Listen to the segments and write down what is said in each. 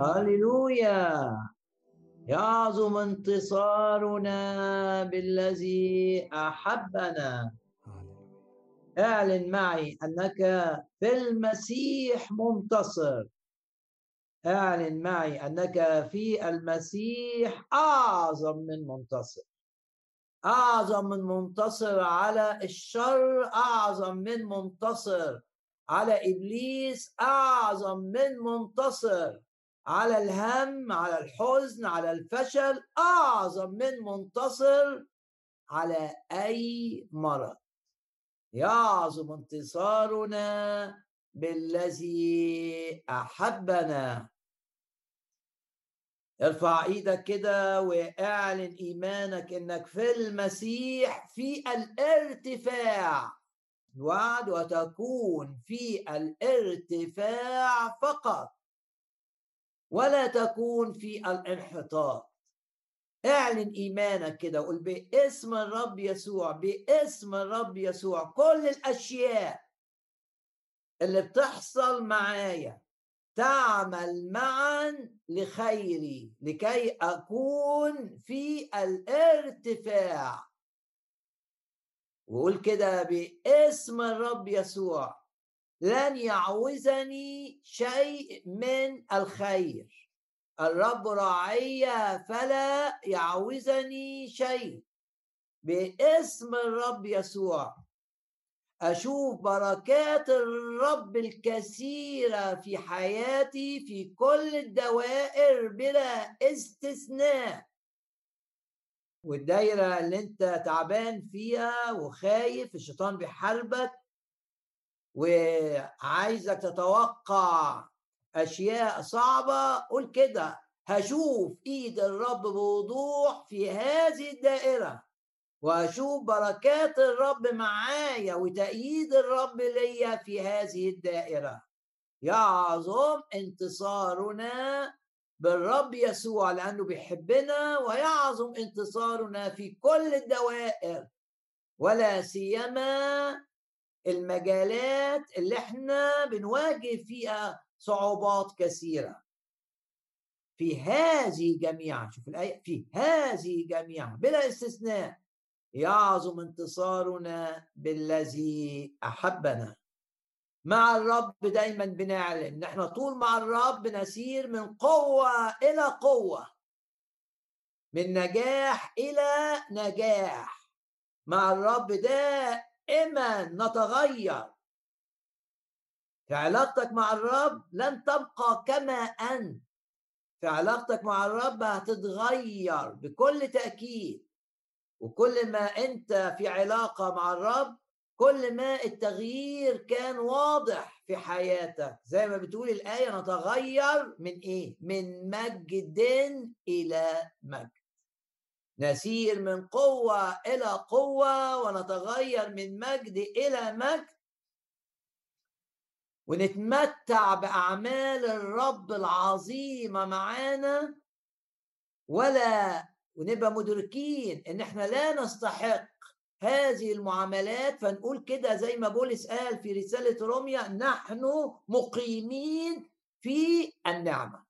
هللويا. يعظم انتصارنا بالذي أحبنا. اعلن معي أنك في المسيح منتصر اعلن معي أنك في المسيح أعظم من منتصر أعظم من منتصر على الشر أعظم من منتصر على إبليس أعظم من منتصر على الهم على الحزن على الفشل أعظم من منتصر على أي مرض. يعظم انتصارنا بالذي أحبنا. ارفع إيدك كده واعلن إيمانك إنك في المسيح في الارتفاع. الوعد وتكون في الارتفاع فقط. ولا تكون في الانحطاط. اعلن إيمانك كده وقول باسم الرب يسوع باسم الرب يسوع. كل الأشياء اللي بتحصل معايا تعمل معا لخيري لكي أكون في الارتفاع. وقول كده باسم الرب يسوع. لن يعوزني شيء من الخير. الرب راعي فلا يعوزني شيء. باسم الرب يسوع. أشوف بركات الرب الكثيرة في حياتي في كل الدوائر بلا استثناء. والدايرة اللي انت تعبان فيها وخايف الشيطان بيحاربك وعايزك تتوقع أشياء صعبة قول كده. هشوف إيد الرب بوضوح في هذه الدائرة وأشوف بركات الرب معايا وتأييد الرب ليا في هذه الدائرة. يعظم انتصارنا بالرب يسوع لأنه بيحبنا ويعظم انتصارنا في كل الدوائر ولا سيما المجالات اللي إحنا بنواجه فيها صعوبات كثيرة. في هذه جميعا شوف الآية في هذه جميعا بلا استثناء يعظم انتصارنا بالذي أحبنا. مع الرب دايما بنعلن ان إحنا طول مع الرب نسير من قوة إلى قوة. من نجاح إلى نجاح. مع الرب ده إما نتغير. في علاقتك مع الرب لن تبقى كما أنت. في علاقتك مع الرب هتتغير بكل تأكيد. وكل ما أنت في علاقة مع الرب كل ما التغيير كان واضح في حياتك. زي ما بتقول الآية نتغير من إيه؟ من مجد إلى مجد. نسير من قوة إلى قوة ونتغير من مجد إلى مجد. ونتمتع بأعمال الرب العظيمة معانا. ولا ونبقى مدركين إن إحنا لا نستحق هذه المعاملات. فنقول كده زي ما بولس قال في رسالة روميا نحن مقيمين في النعمة.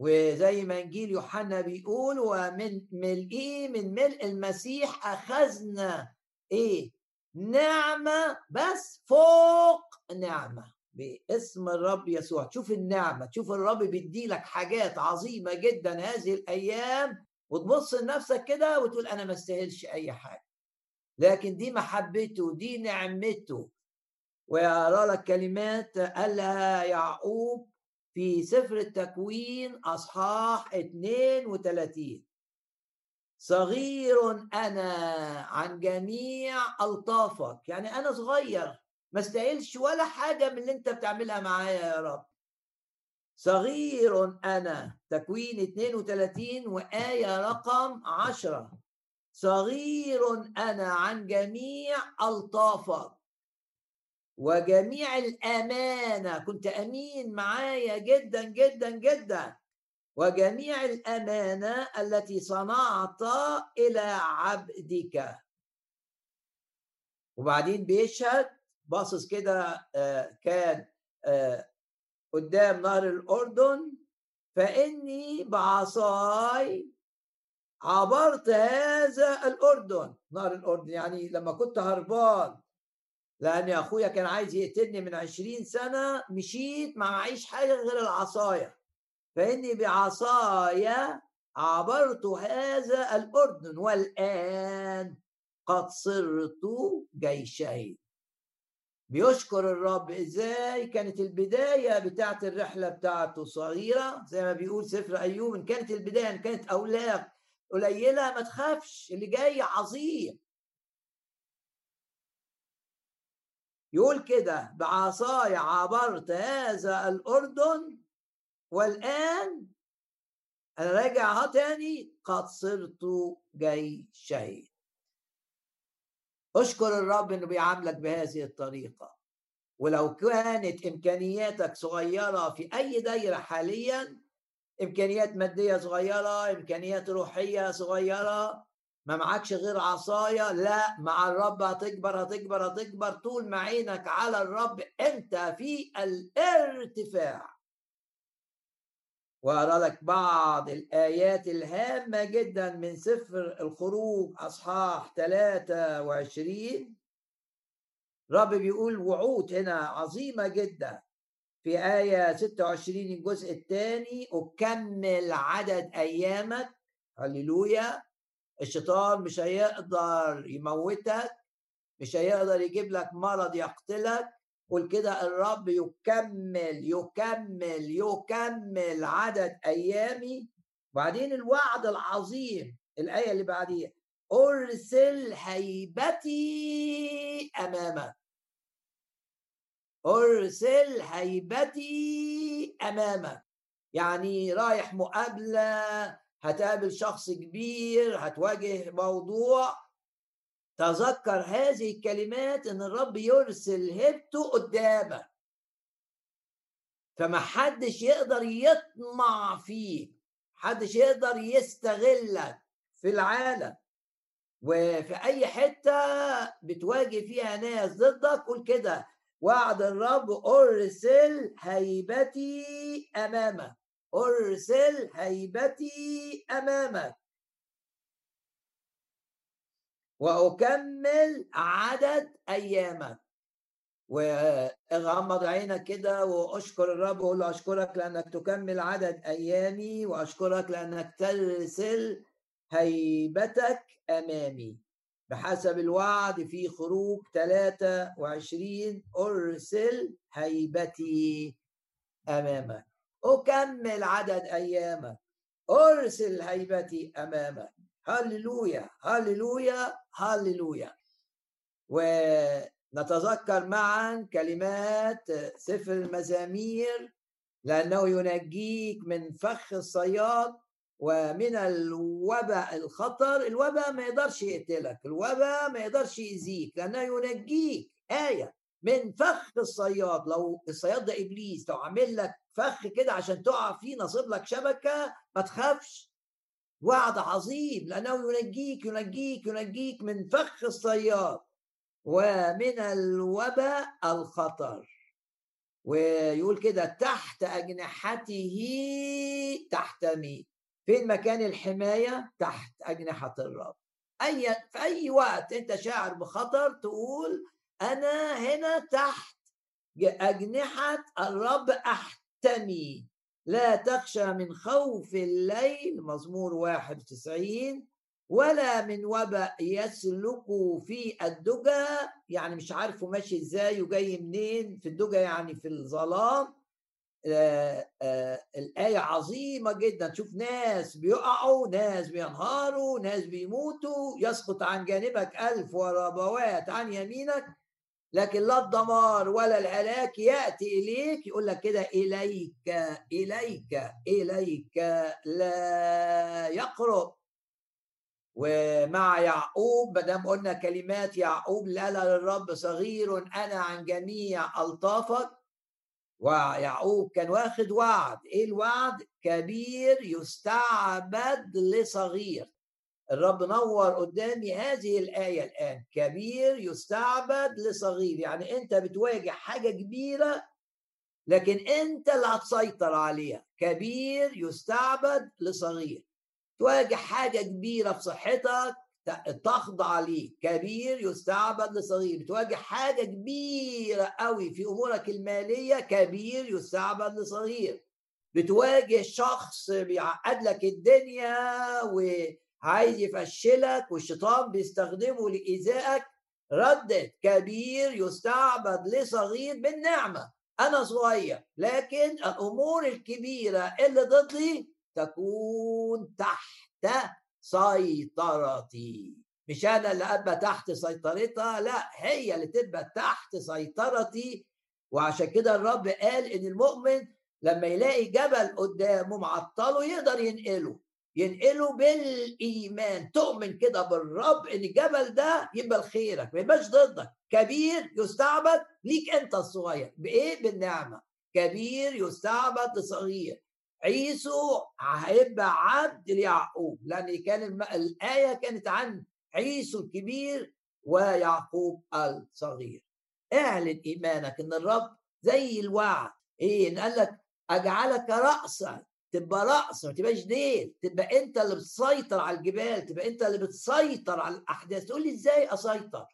وزي ما انجيل يوحنا بيقول ومن ملئه من ملء المسيح أخذنا إيه؟ نعمة بس فوق نعمة باسم الرب يسوع. تشوف النعمة تشوف الرب بيدي لك حاجات عظيمة جدا هذه الأيام وتبص لنفسك كده وتقول أنا ما استاهلش أي حاجة. لكن دي محبته دي نعمته. ويقرأ لك كلمات قالها يعقوب في سفر التكوين أصحاح 32 صغير أنا عن جميع ألطافك. يعني أنا صغير ما استاهلش ولا حاجة من اللي أنت بتعملها معايا يا رب. صغير أنا تكوين 32 وآية رقم 10 صغير أنا عن جميع ألطافك. وجميع الأمانة كنت أمين معايا جدا جدا جدا. وجميع الأمانة التي صنعت إلى عبدك. وبعدين بيشهد باصص كده آه، كان آه، قدام نهر الأردن فإني بعصاي عبرت هذا الأردن. نهر الأردن يعني لما كنت هربان. لأن أخويا كان عايز يقتلني من عشرين سنة مشيت ما معيش حاجة غير العصاية. فإني بعصايا عبرت هذا الأردن والآن قد صرت جيشين بيشكر الرب إزاي؟ كانت البداية بتاعت الرحلة بتاعته صغيرة. زي ما بيقول سفر أيوب إن كانت البداية إن كانت أولاد قليلة ما تخافش اللي جاي عظيم. يقول كده بعصاي عبرت هذا الأردن والآن أنا راجع تاني قد صرت جيشين أشكر الرب إنه بيعاملك بهذه الطريقة. ولو كانت إمكانياتك صغيرة في أي دايرة حاليا إمكانيات مادية صغيرة إمكانيات روحية صغيرة ما معكش غير عصاية. لا مع الرب هتكبر هتكبر هتكبر. طول ما عينك على الرب أنت في الارتفاع. وأرى لك بعض الآيات الهامة جدا من سفر الخروج أصحاح 23 رب بيقول وعود هنا عظيمة جدا. في آية 26 الجزء الثاني أكمل عدد أيامك. هللويا. الشيطان مش هيقدر يموتك مش هيقدر يجيب لك مرض يقتلك قول كده الرب يكمل يكمل يكمل عدد أيامي. وبعدين الوعد العظيم الآية اللي بعديها أرسل هيبتي أمامك. أرسل هيبتي أمامك. يعني رايح مقابلة هتقابل شخص كبير هتواجه موضوع. تذكر هذه الكلمات إن الرب يرسل هبته قدامك. فما حدش يقدر يطمع فيك حدش يقدر يستغلك في العالم. وفي أي حتة بتواجه فيها ناس ضدك قول كده وعد الرب أرسل هيبتي أمامك. أرسل هيبتي أمامك. وأكمل عدد أيامك. وأغمض عينك كده وأشكر الرب وقول له أشكرك لأنك تكمل عدد أيامي وأشكرك لأنك ترسل هيبتك أمامي. بحسب الوعد في خروج 23 أرسل هيبتي أمامك. أكمل عدد أيامك. أرسل هيبتي أمامك. هللويا هللويا هللويا. ونتذكر معا كلمات سفر المزامير لأنه ينجيك من فخ الصياد ومن الوباء الخطر. الوباء ما يقدرش يقتلك الوباء ما يقدرش يأذيك لأنه ينجيك. آية. من فخ الصياد. لو الصياد ده إبليس لو عامل لك فخ كده عشان تقع فيه نصب لك شبكة ما تخافش. وعد عظيم لأنه ينجيك ينجيك ينجيك من فخ الصياد ومن الوباء الخطر. ويقول كده تحت أجنحته تحتمي فين مكان الحماية تحت أجنحة الرب. أي في أي وقت أنت شاعر بخطر تقول أنا هنا تحت أجنحة الرب أحتمي لا تخشى من خوف الليل مزمور 91 ولا من وباء يسلك في الدجى. يعني مش عارفه ماشي إزاي وجاي منين في الدجى يعني في الظلام. آآ آآ الآية عظيمة جدا. تشوف ناس بيقعوا ناس بينهاروا ناس بيموتوا. يسقط عن جانبك ألف وربوات عن يمينك. لكن لا الدمار ولا الهلاك يأتي إليك يقول لك كده إليك إليك إليك لا يقرب. ومع يعقوب ما دام قلنا كلمات يعقوب لا للرب صغير أنا عن جميع ألطافك. ويعقوب كان واخد وعد. إيه الوعد؟ كبير يستعبد لصغير. الرب نور قدامي هذه الآية الآن. كبير يستعبد لصغير. يعني أنت بتواجه حاجة كبيرة لكن أنت اللي هتسيطر عليها. كبير يستعبد لصغير. تواجه حاجة كبيرة في صحتك تخضع ليه كبير يستعبد لصغير. بتواجه حاجة كبيرة قوي في أمورك المالية كبير يستعبد لصغير. بتواجه شخص بيعقد لك الدنيا وعايز يفشلك والشيطان بيستخدمه لإيذائك. ردد كبير يستعبد لصغير بالنعمة. أنا صغير لكن الأمور الكبيرة اللي ضدي تكون تحت سيطرتي. مش أنا اللي أبقى تحت سيطرتها لا هي اللي تبقى تحت سيطرتي. وعشان كده الرب قال إن المؤمن لما يلاقي جبل قدامه معطله يقدر ينقله. ينقله بالإيمان. تؤمن كده بالرب إن الجبل ده يبقى لخيرك ما يبقاش ضدك. كبير يستعبد ليك أنت الصغير. بإيه؟ بالنعمة. كبير يستعبد لصغير. عيسو هيبقى عبد ليعقوب لأن كان. الآية كانت عن عيسو الكبير ويعقوب الصغير. اعلن إيمانك إن الرب زي الوعد. إيه؟ إن قال لك أجعلك رأسا تبقى رأس ما تبقاش ديل تبقى أنت اللي بتسيطر على الجبال تبقى أنت اللي بتسيطر على الأحداث. تقول لي إزاي أسيطر؟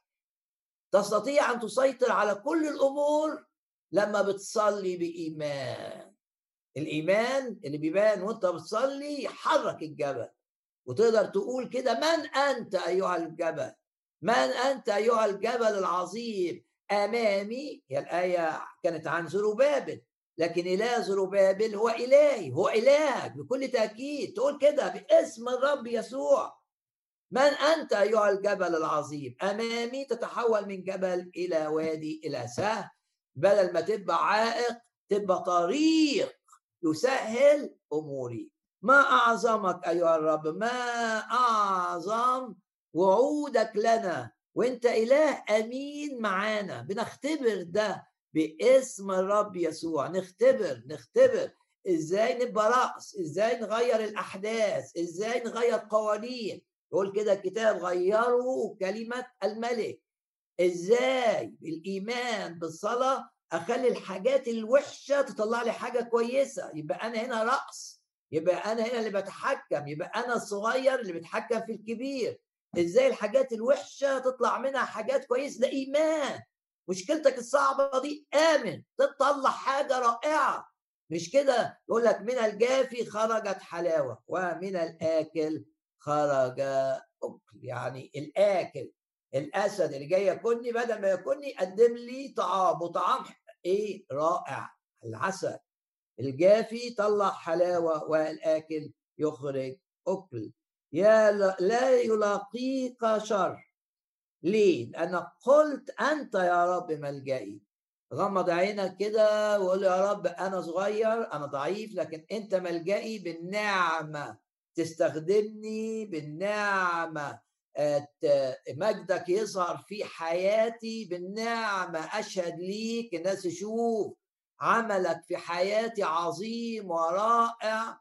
تستطيع أن تسيطر على كل الأمور لما بتصلي بإيمان. الإيمان اللي بيبان وأنت بتصلي يحرك الجبل. وتقدر تقول كده من أنت أيها الجبل؟ من أنت أيها الجبل العظيم؟ آمامي؟ هي الآية كانت عن زروبابل لكن إله زروبابل هو إلهي هو إلهك بكل تأكيد. تقول كده باسم الرب يسوع. من أنت أيها الجبل العظيم؟ أمامي تتحول من جبل إلى وادي إلى سهل بدل ما تبقى عائق تبقى طريق يسهل أموري. ما أعظمك أيها الرب؟ ما أعظم وعودك لنا؟ وأنت إله أمين معانا. بنختبر ده باسم الرب يسوع. نختبر نختبر. إزاي نبقى رأس إزاي نغير الأحداث؟ إزاي نغير قوانين؟ يقول كده الكتاب غيروا كلمة الملك. إزاي؟ بالإيمان بالصلاة. أخلي الحاجات الوحشة تطلع لي حاجة كويسة. يبقى أنا هنا رأس. يبقى أنا هنا اللي بتحكم. يبقى أنا الصغير اللي بتحكم في الكبير. إزاي الحاجات الوحشة تطلع منها حاجات كويسة؟ ده إيمان. مشكلتك الصعبة دي؟ آمن تطلع حاجة رائعة. مش كده؟ يقول لك من الجافي خرجت حلاوة ومن الآكل خرج أكل. يعني الآكل الأسد اللي جاي ياكلني بدل ما ياكلني قدم لي طعام وطعام إيه؟ رائع. العسل. الجافي طلع حلاوة والآكل يخرج أكل. يا لا يلاقيك شر. ليه؟ لأنك قلت أنت يا رب ملجئي غمض عينك كده وقول يا رب أنا صغير أنا ضعيف لكن أنت ملجئي بالنعمة. تستخدمني بالنعمة. مجدك يظهر في حياتي بالنعمة. أشهد ليك الناس تشوف عملك في حياتي عظيم ورائع.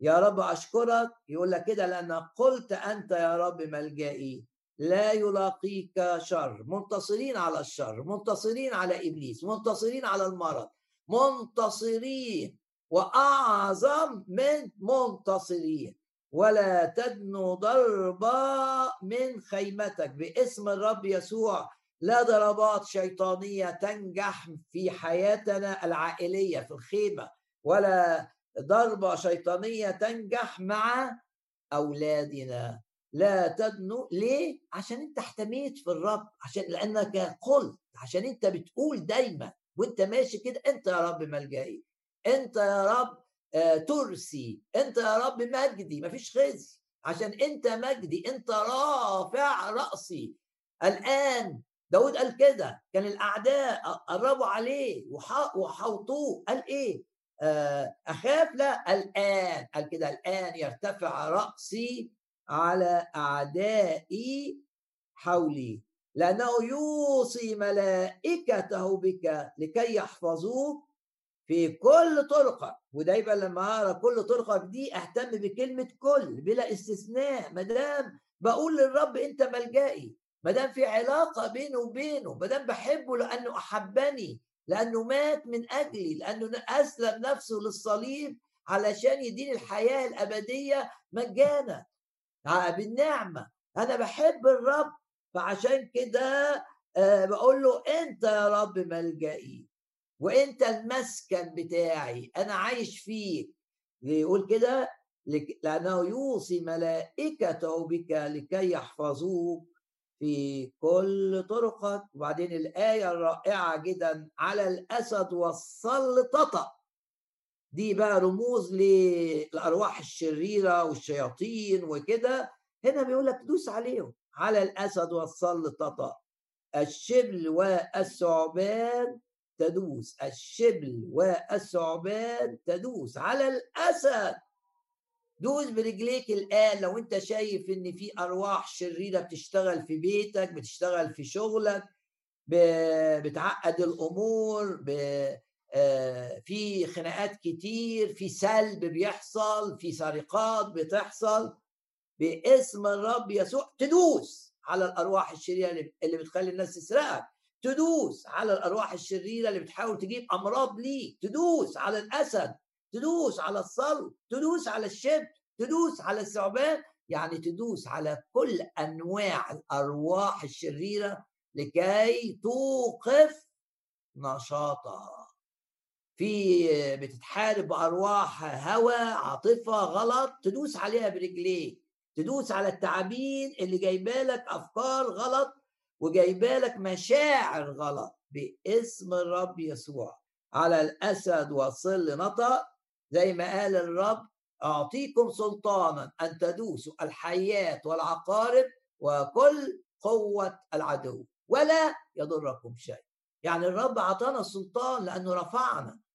يا رب أشكرك. يقول لك كده لأنك قلت أنت يا رب ملجئي لا يلاقيك شر. منتصرين على الشر. منتصرين على إبليس. منتصرين على المرض. منتصرين. وأعظم من منتصرين. ولا تدنو ضربة من خيمتك. باسم الرب يسوع لا ضربات شيطانية تنجح في حياتنا العائلية في الخيمة. ولا ضربة شيطانية تنجح مع أولادنا. لا تدنو ليه؟ عشان انت احتميت في الرب عشان لأنك قلت عشان انت بتقول دايما وانت ماشي كده انت يا رب ملجئي انت يا رب آه ترسي انت يا رب مجدي مفيش خزي. عشان انت مجدي انت رافع رأسي. الآن داود قال كده كان الأعداء قربوا عليه وحوطوه. قال إيه؟ آه أخاف؟ لا الآن. قال كده الآن يرتفع رأسي على أعدائي حولي لأنه يوصي ملائكته بك لكي يحفظوك في كل طرقك ودايما لما أقرأ كل طرقك دي أهتم بكلمة كل بلا استثناء. ما دام بقول للرب أنت ملجئي ما دام في علاقة بيني وبينه ما دام بحبه لأنه أحبني لأنه مات من أجلي لأنه أسلم نفسه للصليب علشان يديني الحياة الأبدية مجانا. بالنعمة. أنا بحب الرب فعشان كده آه، بقول له أنت يا رب ملجئي وأنت المسكن بتاعي أنا عايش فيك. يقول كده لأنه يوصي ملائكته بك لكي يحفظوك في كل طرقك. وبعدين الآية الرائعة جدا على الأسد والسلطة دي بقى رموز للأرواح الشريرة والشياطين وكده. هنا بيقول لك دوس عليهم. على الأسد والسلطة الشبل والثعبان تدوس. الشبل والثعبان تدوس. على الأسد. دوس برجليك الآن. لو أنت شايف إن في أرواح شريرة بتشتغل في بيتك بتشتغل في شغلك بتعقد الأمور آه، في خناقات كتير في سلب بيحصل في سرقات بتحصل. باسم الرب يسوع تدوس على الأرواح الشريرة اللي بتخلي الناس تسرقك. تدوس على الأرواح الشريرة اللي بتحاول تجيب أمراض ليك. تدوس على الأسد. تدوس على الصلب. تدوس على الشب تدوس على الثعبان. يعني تدوس على كل أنواع الأرواح الشريرة لكي توقف نشاطها. في بتتحارب بأرواح هوى عاطفة غلط تدوس عليها برجليك. تدوس على التعابين اللي جايبه لك أفكار غلط وجايبه لك مشاعر غلط باسم الرب يسوع. على الأسد وصل نطق. زي ما قال الرب أعطيكم سلطانا أن تدوسوا الحياة والعقارب وكل قوة العدو ولا يضركم شيء. يعني الرب أعطانا السلطان لأنه رفعنا.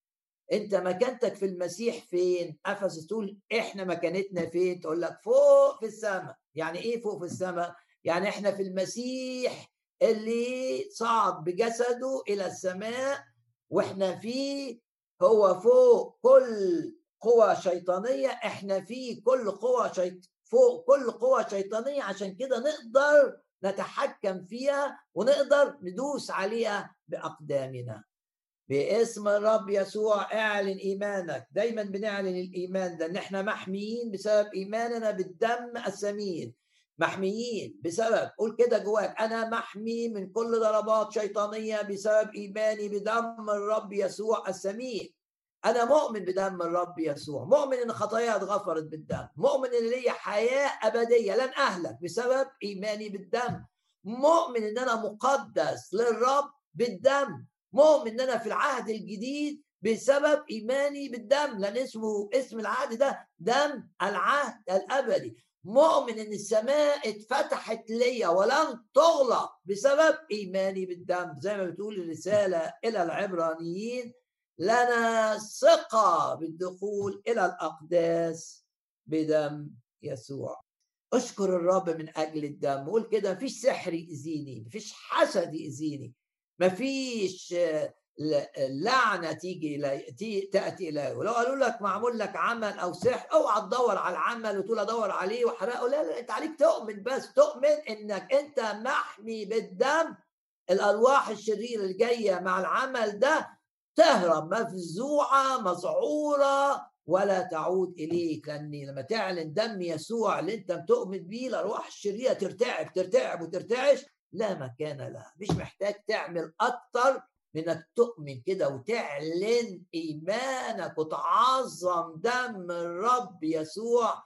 أنت مكانتك في المسيح فين؟ أفس تقول إحنا مكانتنا فين؟ تقول لك فوق في السماء. يعني إيه فوق في السماء؟ يعني إحنا في المسيح اللي صعد بجسده إلى السماء وإحنا فيه هو فوق كل قوى شيطانية إحنا في كل قوى شيط... فوق كل قوى شيطانية. عشان كده نقدر نتحكم فيها ونقدر ندوس عليها بأقدامنا. باسم الرب يسوع اعلن إيمانك. دايما بنعلن الإيمان ده. ان إحنا محميين بسبب إيماننا بالدم الثمين محميين بسبب قول كده جواك. أنا محمي من كل ضربات شيطانية بسبب إيماني بدم الرب يسوع الثمين أنا مؤمن بدم الرب يسوع. مؤمن إن خطاياي اتغفرت بالدم. مؤمن إن ليا حياة أبدية. لن أهلك بسبب إيماني بالدم. مؤمن إن أنا مقدس للرب بالدم. مؤمن إن أنا في العهد الجديد بسبب إيماني بالدم لأن اسمه اسم العهد ده دم العهد الأبدي. مؤمن إن السماء اتفتحت ليا ولن تغلق بسبب إيماني بالدم. زي ما بتقول الرسالة إلى العبرانيين لنا ثقة بالدخول إلى الأقداس بدم يسوع. أشكر الرب من أجل الدم. قول كده مفيش سحر يأذيني مفيش حسد يأذيني مفيش لعنه تيجي تأتي إليه. ولو قالوا لك معمول لك عمل أو سحر أوعى تدور على العمل وتقول أدور عليه وأحرقه. لا لا أنت عليك تؤمن بس. تؤمن إنك أنت محمي بالدم. الأرواح الشريرة اللي جاية مع العمل ده تهرب مفزوعة مذعورة ولا تعود إليك. لأن لما تعلن دم يسوع اللي أنت بتؤمن بيه الأرواح الشريرة ترتعب ترتعب وترتعش. لا مكان لها. مش محتاج تعمل أكتر من إنك تؤمن كده وتعلن إيمانك وتعظم دم الرب يسوع.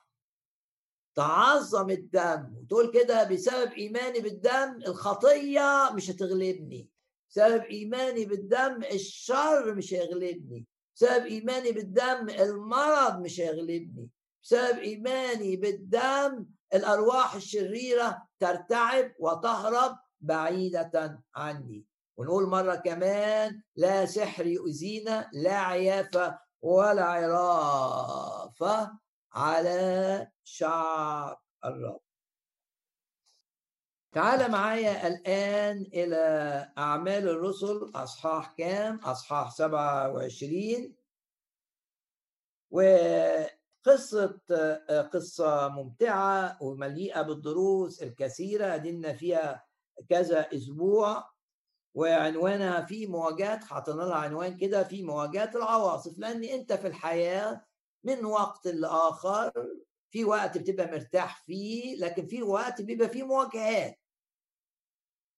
تعظم الدم وتقول كده بسبب إيماني بالدم الخطية مش هتغلبني. بسبب إيماني بالدم الشر مش هيغلبني. بسبب إيماني بالدم المرض مش هيغلبني. بسبب إيماني بالدم الأرواح الشريرة ترتعب وتهرب بعيدة عني. ونقول مرة كمان لا سحر يؤذينا لا عيافه ولا عرافه على شعب الرب. تعال معايا الآن إلى أعمال الرسل أصحاح كام؟ أصحاح 27 وقصة قصة ممتعة ومليئة بالدروس الكثيرة دينا فيها كذا أسبوع وعنوانها في مواجهة حاطين لها عنوان كده في مواجهة العواصف لأن أنت في الحياة من وقت لآخر في وقت بتبقى مرتاح فيه لكن في وقت بيبقى فيه مواجهات.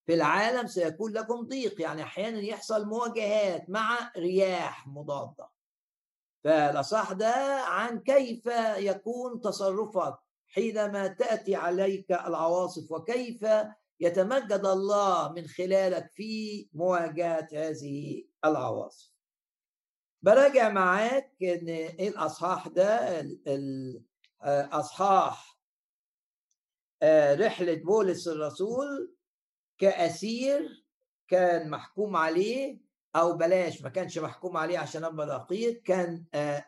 في العالم سيكون لكم ضيق يعني أحيانا يحصل مواجهات مع رياح مضادة. فالأصح ده عن كيف يكون تصرفك حينما تأتي عليك العواصف وكيف يتمجد الله من خلالك في مواجهة هذه العواصف. براجع معاك إن إيه الأصحاح ده؟ الأصحاح آه، رحلة بولس الرسول كأسير كان محكوم عليه أو بلاش ما كانش محكوم عليه عشان أبقى دقيق. كان آه،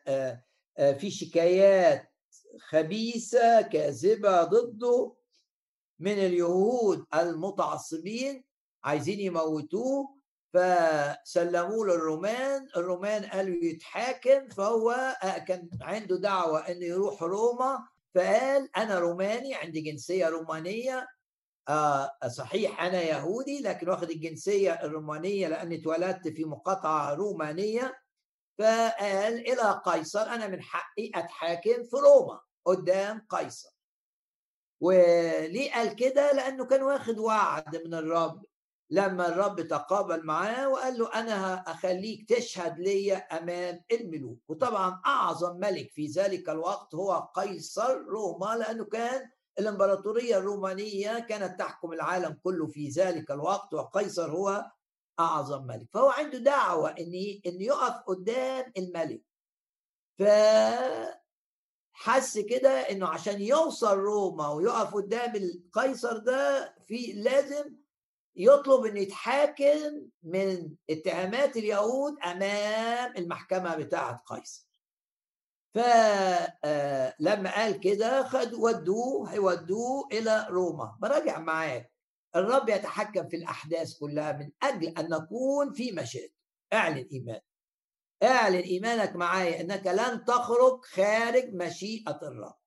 آه، في شكايات خبيثة كاذبة ضده من اليهود المتعصبين عايزين يموتوه فسلموه للرومان. الرومان قالوا يتحاكم فهو آه، كان عنده دعوة إنه يروح روما فقال أنا روماني عندي جنسية رومانية آه صحيح أنا يهودي لكن واخد الجنسية الرومانية لأني اتولدت في مقاطعة رومانية. فقال إلى قيصر أنا من حقي أتحاكم في روما قدام قيصر. وليه قال كده؟ لأنه كان واخد وعد من الرب. لما الرب تقابل معاه وقال له أنا أخليك تشهد لي أمام الملوك. وطبعا أعظم ملك في ذلك الوقت هو قيصر روما لأنه كان الإمبراطورية الرومانية كانت تحكم العالم كله في ذلك الوقت وقيصر هو أعظم ملك. فهو عنده دعوة إن إن يقف قدام الملك. ف حس كده إنه عشان يوصل روما ويقف قدام القيصر ده في لازم يطلب إنه يتحاكم من اتهامات اليهود أمام المحكمة بتاعة قيصر. فلما آه، قال كده خد ودوه هيودوه إلى روما. براجع معاك. الرب يتحكم في الأحداث كلها من أجل أن نكون في مشيئته. اعلن ايمان اعلن إيمانك معايا إنك لن تخرج خارج مشيئة الرب.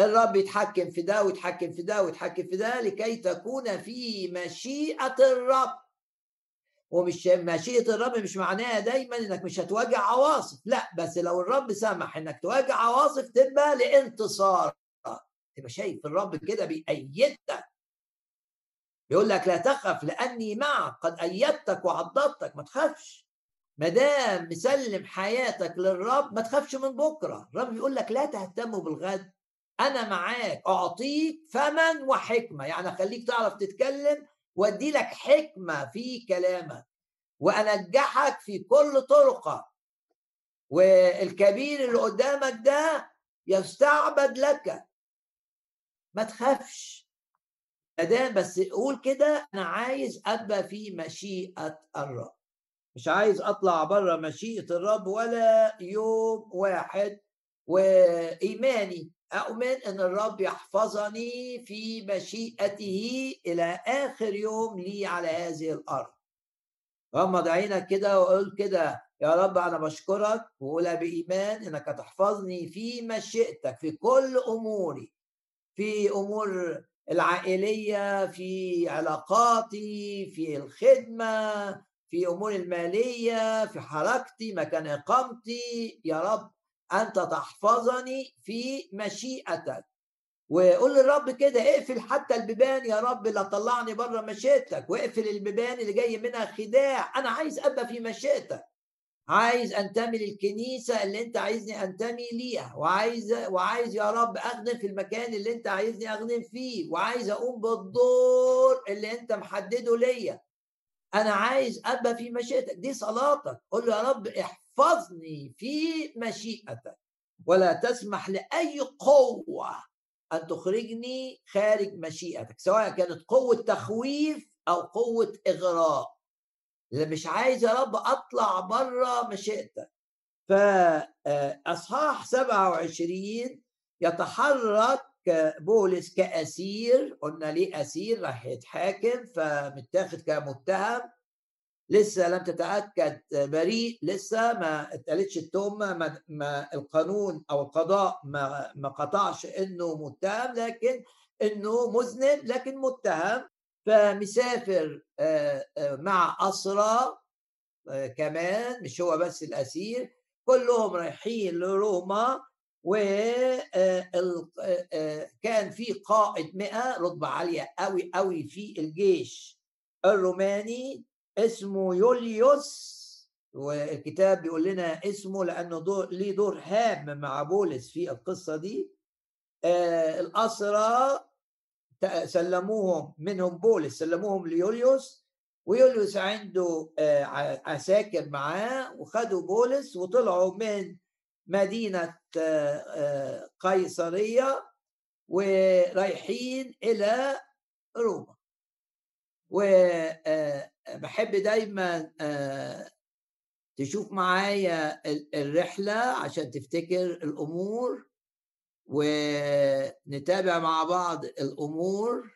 الرب يتحكم في ده ويتحكم في ده ويتحكم في ده لكي تكون في مشيئة الرب. ومش مشيئة الرب مش معناها دايما إنك مش هتواجه عواصف. لا بس لو الرب سمح إنك تواجه عواصف تبقى لانتصار. تبقى شايف الرب كده بيأيدك. بيقول لك لا تخف لأني معك قد أيدتك وعضدتك. ما تخافش. ما دام مسلم حياتك للرب ما تخافش من بكرة. الرب بيقول لك لا تهتموا بالغد. أنا معاك أعطيك فما وحكمة. يعني أخليك تعرف تتكلم وادي لك حكمة في كلامك وأنجحك في كل طرقك والكبير اللي قدامك ده يستعبد لك. ما تخافش. ادام بس قول كده أنا عايز أبقى في مشيئة الرب. مش عايز أطلع بره مشيئة الرب ولا يوم واحد. وإيماني أؤمن أن الرب يحفظني في مشيئته إلى آخر يوم لي على هذه الأرض. غمض عينك كده وقول كده يا رب أنا بشكرك وقولها بإيمان إنك هتحفظني في مشيئتك في كل أموري في أمور العائلية في علاقاتي في الخدمة في اموري المالية في حركتي مكان إقامتي يا رب أنت تحفظني في مشيئتك. وقول للرب كده اقفل حتى البيبان يا رب لا طلعني بره مشيئتك واقفل البيبان اللي جاي منها خداع. أنا عايز أبقى في مشيئتك. عايز أنتمي للكنيسة اللي أنت عايزني أنتمي ليها. وعايز وعايز يا رب أخدم في المكان اللي أنت عايزني أخدم فيه. وعايز أقوم بالدور اللي أنت محدده ليا. أنا عايز أبقى في مشيئتك. دي صلاتك. قول له يا رب احفظني في مشيئتك. ولا تسمح لأي قوة أن تخرجني خارج مشيئتك سواء كانت قوة تخويف أو قوة إغراء. اللي مش عايز يا رب أطلع بره مشيئتك. فاصحاح 27 يتحرك بولس كأسير قلنا ليه أسير؟ راح يتحاكم فمتاخد كمتهم. لسه لم تتأكد بريء لسه ما اتقالتش التهمة ما, ما القانون أو القضاء ما, ما قطعش إنه متهم لكن إنه مذنب لكن متهم. فمسافر مع أسرى كمان مش هو بس الأسير كلهم رايحين لروما وكان في قائد مئة رتبة عالية قوي قوي في الجيش الروماني. اسمه يوليوس والكتاب بيقول لنا اسمه لأنه دور ليه دور هام مع بولس في القصة دي. آه الأسرى سلموهم منهم بولس سلموهم ليوليوس ويوليوس عنده آه عساكر معاه وخدوا بولس وطلعوا من مدينة آه, آه، قيصرية ورايحين إلى روما. وبحب آه، دايما تشوف معايا الرحلة عشان تفتكر الأمور ونتابع مع بعض الأمور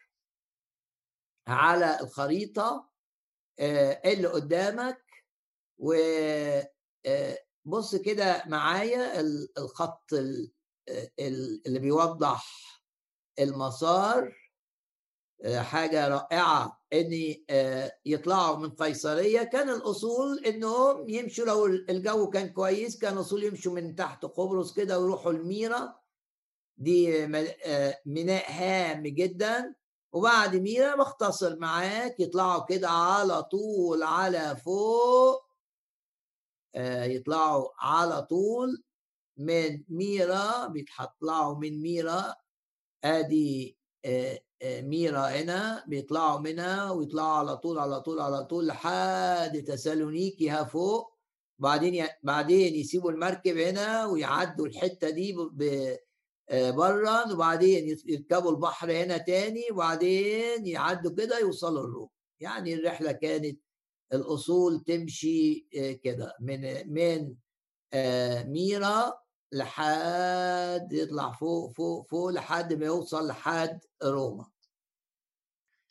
على الخريطة آه، اللي قدامك وبص آه، كده معايا الخط اللي بيوضح المسار آه، حاجة رائعة. إن آه، يطلعوا من قيصرية. كان الأصول إنهم يمشوا لو الجو كان كويس كان الأصول يمشوا من تحت قبرص كده ويروحوا الميرا دي آه، ميناء هام جدا. وبعد ميرا بختصر معاك يطلعوا كده على طول على فوق. يطلعوا على طول من ميرا بيطلعوا من ميرا آدي ميرا هنا بيطلعوا منها ويطلعوا على طول على طول على طول لحد تسالونيكي ها فوق. بعدين بعدين يسيبوا المركب هنا ويعدوا الحتة دي آه، برا. وبعدين يركبوا البحر هنا تاني. وبعدين يعدوا كده يوصلوا الروم. يعني الرحلة كانت الأصول تمشي آه، كده. من من آه، ميرا لحد يطلع فوق فوق فوق لحد ما يوصل لحد روما.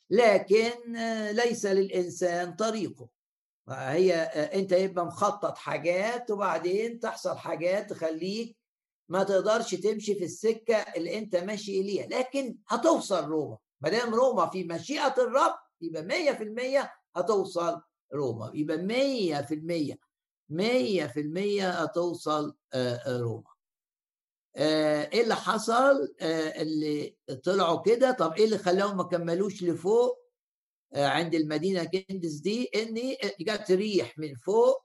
لكن ليس للإنسان طريقه. هي أنت يبقى مخطط حاجات وبعدين تحصل حاجات تخليك ما تقدرش تمشي في السكة اللي أنت ماشي إليها. لكن هتوصل روما. ما دام روما في مشيئة الرب يبقى مية في المية هتوصل روما. يبقى مية في المية مية في المية هتوصل روما. إيه اللي حصل؟ اللي طلعوا كده. طب إيه اللي خلاهم ما كملوش لفوق؟ عند المدينة كندس دي إن جت ريح من فوق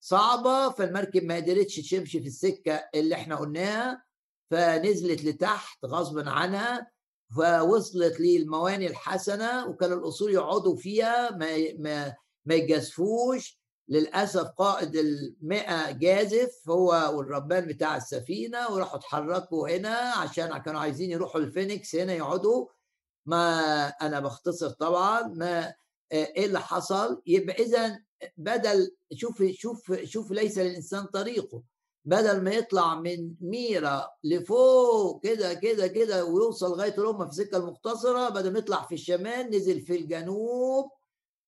صعبة فالمركب ما قدرتش تمشي في السكة اللي إحنا قلناها فنزلت لتحت غصبا عنها فوصلت للمواني الحسنة وكان الأصول يقعدوا فيها ما ما ما يجازفوش. للأسف قائد المئة جازف هو والربان بتاع السفينة وراحوا اتحركوا هنا عشان كانوا عايزين يروحوا الفينيكس هنا يقعدوا. ما أنا بختصر طبعا ما إيه اللي حصل؟ يبقى اذا بدل شوف شوف شوف ليس للإنسان طريقه. بدل ما يطلع من ميرا لفوق كده كده كده ويوصل لغاية روما في السكه المختصره بدل ما يطلع في الشمال نزل في الجنوب.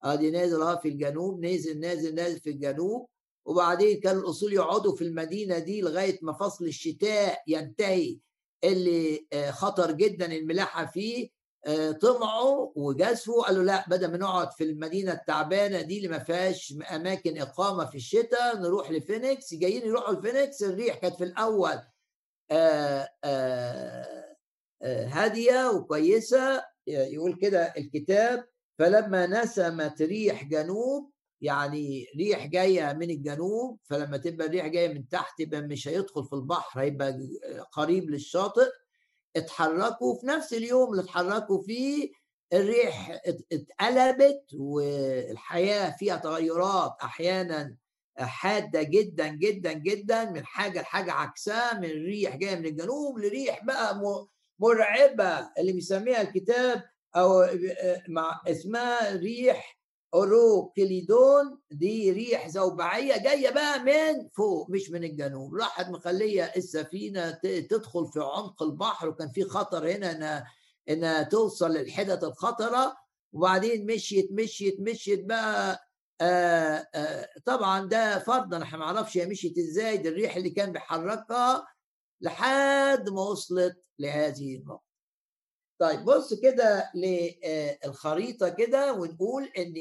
آدي نازل آه في الجنوب نازل نازل نازل في الجنوب. وبعدين كان الأصول يقعدوا في المدينة دي لغاية ما فصل الشتاء ينتهي. اللي آه، خطر جدا الملاحة فيه آه، طمعوا وجازفوا قالوا لا بدل ما نقعد في المدينة التعبانة دي اللي ما فيهاش أماكن إقامة في الشتاء نروح لفينيكس. جايين يروحوا لفينيكس الريح كانت في الأول آآ هادية وكويسة. يقول كده الكتاب فلما نسمت ريح جنوب يعني ريح جاية من الجنوب فلما تبقى الريح جاية من تحت يبقى مش هيدخل في البحر هيبقى قريب للشاطئ. اتحركوا في نفس اليوم اللي اتحركوا فيه الريح اتقلبت والحياة فيها تغيرات أحيانا حادة جدا جدا جدا من حاجة لحاجة عكسها من ريح جاية من الجنوب لريح بقى مرعبة اللي بيسميها الكتاب أو مع اسمها ريح أوروكليدون دي ريح زوبعية جاية بقى من فوق مش من الجنوب. راحت مخلية السفينة تدخل في عمق البحر وكان في خطر هنا إنها إنها توصل للحتت الخطرة. وبعدين مشيت مشيت مشيت بقى آآ آآ طبعا ده فرضا إحنا ما نعرفش هي مشيت إزاي دي الريح اللي كان بيحركها لحد ما وصلت لهذه النقطة. طيب بص كده للخريطه كده ونقول إن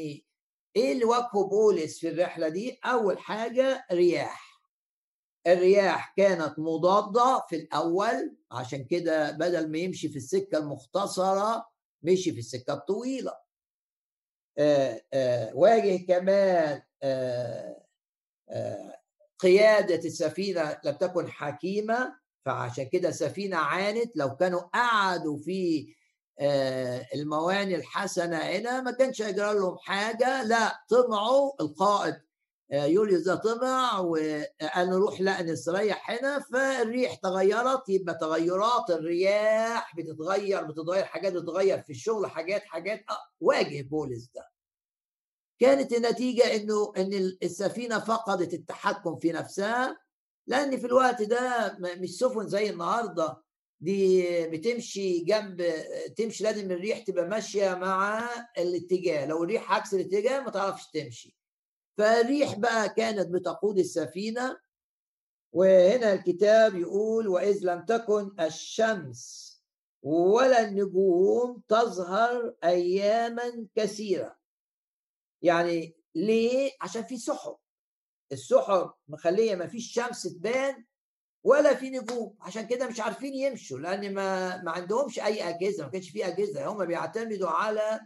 إيه اللي واجهه بولس في الرحلة دي؟ أول حاجة رياح الرياح كانت مضادة في الأول عشان كده بدل ما يمشي في السكة المختصرة مشي في السكة الطويلة. آآ آآ واجه كمان آآ قيادة السفينة لم تكن حكيمة. فعشان كده السفينه عانت لو كانوا قعدوا في المواني الحسنة هنا ما كانش هيجرى لهم حاجة لا طمعوا القائد يوليوس ده طمع وقال نروح لا نستريح هنا فالريح تغيرت يبقى تغيرات الرياح بتتغير بتتغير حاجات بتتغير في الشغل حاجات حاجات. واجه بولس ده. كانت النتيجة إنه إن السفينة فقدت التحكم في نفسها لأن في الوقت ده مش سفن زي النهارده. دي بتمشي جنب تمشي لازم الريح تبقى ماشية مع الاتجاه. لو الريح عكس الاتجاه ما تعرفش تمشي. فالريح بقى كانت بتقود السفينة. وهنا الكتاب يقول وإذ لم تكن الشمس ولا النجوم تظهر اياما كثيرة. يعني ليه؟ عشان في سحب. السحب مخلية ما فيش شمس تبان ولا في نجوم عشان كده مش عارفين يمشوا لأن ما ما عندهمش أي أجهزة ما كانش في أجهزة هم بيعتمدوا على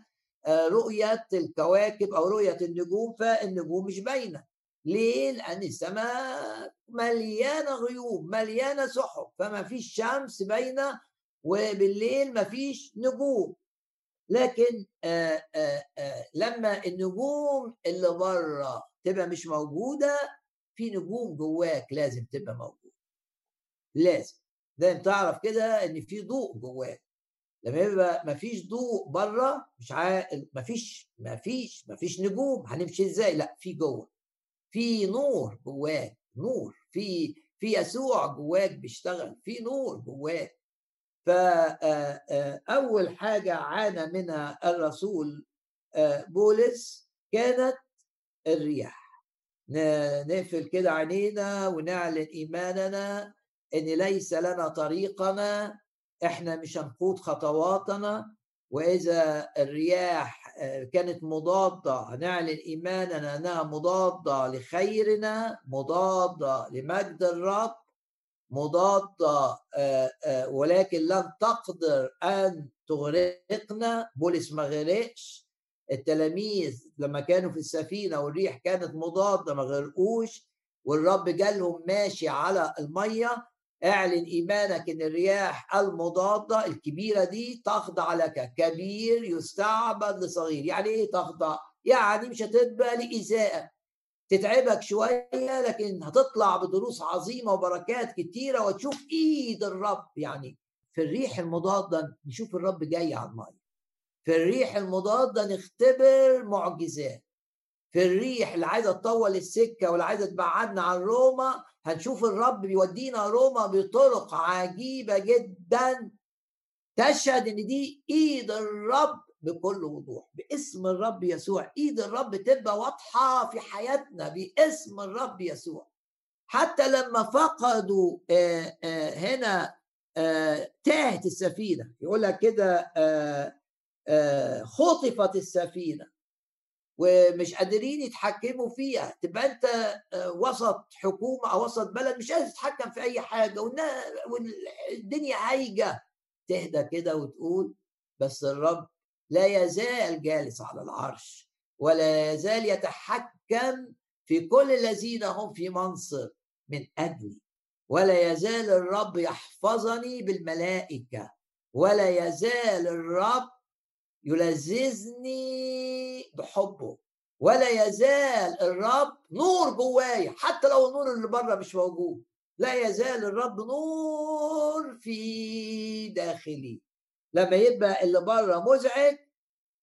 رؤية الكواكب أو رؤية النجوم فالنجوم مش باينة ليه؟ لأن السماء مليانة غيوم مليانة سحب فما فيش شمس باينة وبالليل ما فيش نجوم لكن آآ آآ لما النجوم اللي بره تبقى مش موجودة في نجوم جواك لازم تبقى موجودة. لازم. لازم تعرف كده إن في ضوء جواك. لما يبقى مفيش ضوء بره مش عا... مفيش مفيش مفيش نجوم هنمشي إزاي؟ لأ في جوه. في نور جواك نور. في في يسوع جواك بيشتغل في نور جواك. فأول حاجة عانى منها الرسول بولس كانت الرياح. نقفل كده عينينا ونعلن إيماننا إن ليس لنا طريقنا إحنا مش هنقود خطواتنا وإذا الرياح كانت مضادة هنعلن إيماننا أنها مضادة لخيرنا مضادة لمجد الرب مضادة ولكن لن تقدر أن تغرقنا بولس ما غرقش. التلاميذ لما كانوا في السفينة والريح كانت مضادة ما غرقوش والرب جالهم ماشي على المية اعلن إيمانك إن الرياح المضادة الكبيرة دي تخضع لك كبير يستعبد لصغير. يعني إيه تخضع؟ يعني مش هتبقى لإساءة تتعبك شوية لكن هتطلع بدروس عظيمة وبركات كتيرة وتشوف إيد الرب. يعني في الريح المضادة نشوف الرب جاي على المية. في الريح المضادة نختبر معجزات. في الريح اللي عايزة تطول السكة واللي عايزة تبعدنا عن روما هنشوف الرب بيودينا روما بطرق عجيبة جدا تشهد إن دي إيد الرب بكل وضوح باسم الرب يسوع. إيد الرب تبقى واضحة في حياتنا باسم الرب يسوع. حتى لما فقدوا آآ آآ هنا آآ تاهت السفينة يقول لك كده خطفت السفينة ومش قادرين يتحكموا فيها. تبقى أنت وسط حكومة أو وسط بلد مش قادر تتحكم في أي حاجة والدنيا هايجة. تهدى كده وتقول بس الرب لا يزال جالس على العرش ولا يزال يتحكم في كل الذين هم في منصب من أجلي. ولا يزال الرب يحفظني بالملائكة ولا يزال الرب يلذذني بحبه. ولا يزال الرب نور جوايا حتى لو النور اللي بره مش موجود. لا يزال الرب نور في داخلي. لما يبقى اللي بره مزعج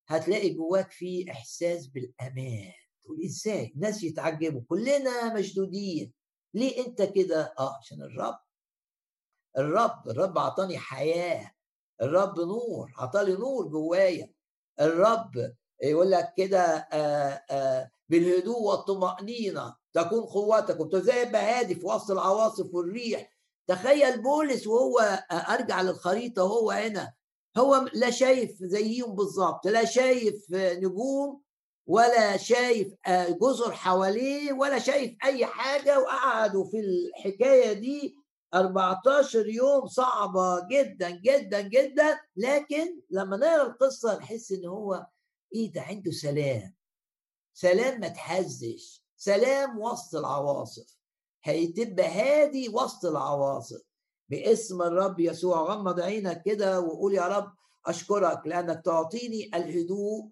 هتلاقي جواك فيه إحساس بالأمان. تقول إزاي؟ الناس يتعجبوا. كلنا مشدودين. ليه أنت كده؟ آه عشان الرب. الرب الرب أعطاني حياة. الرب نور عطالي نور جوايا. الرب يقول لك كده بالهدوء والطمأنينة تكون قوتكم زي هادي في وسط العواصف والريح. تخيل بولس وهو أرجع للخريطة وهو هنا. هو لا شايف زيهم بالظبط لا شايف نجوم ولا شايف آه، جزر حواليه ولا شايف أي حاجة. وقعدوا في الحكاية دي 14 يوم صعبة جدا جدا جدا. لكن لما نقرأ القصة نحس إن هو إيه ده عنده سلام. سلام ما تحزش. سلام وسط العواصف. هيتبقى هادي وسط العواصف. باسم الرب يسوع غمض عينك كده وقول يا رب أشكرك لأنك تعطيني الهدوء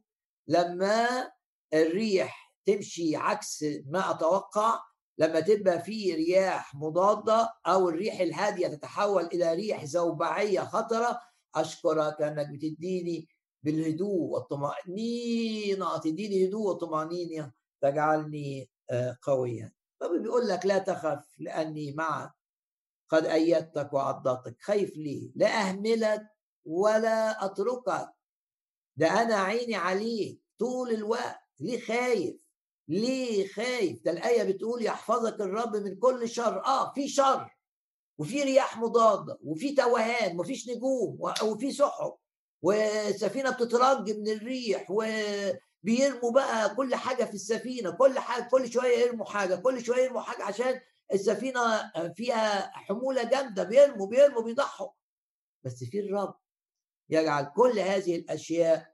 لما الريح تمشي عكس ما أتوقع. لما تبقى في رياح مضادة أو الريح الهادية تتحول إلى ريح زوبعية خطرة أشكرك أنك بتديني بالهدوء والطمأنينة. تديني هدوء وطمأنينة تجعلني آه، قويا. طب بيقول لك لا تخف لأني معك. قد أيدتك وعضدتك خايف ليه؟ لا أهملك ولا أتركك. ده أنا عيني عليك طول الوقت. ليه خايف؟ ليه خايف؟ ده الآية بتقول يحفظك الرب من كل شر. آه في شر وفي رياح مضادة وفي توهان وفيش نجوم وفي سحب والسفينة بتترج من الريح وبيرموا بقى كل حاجة في السفينة كل حاجة كل شوية يرموا حاجة كل شوية يرموا حاجة عشان السفينة فيها حمولة جامدة. بيرموا بيرموا بيضحوا. بس في الرب يجعل كل هذه الأشياء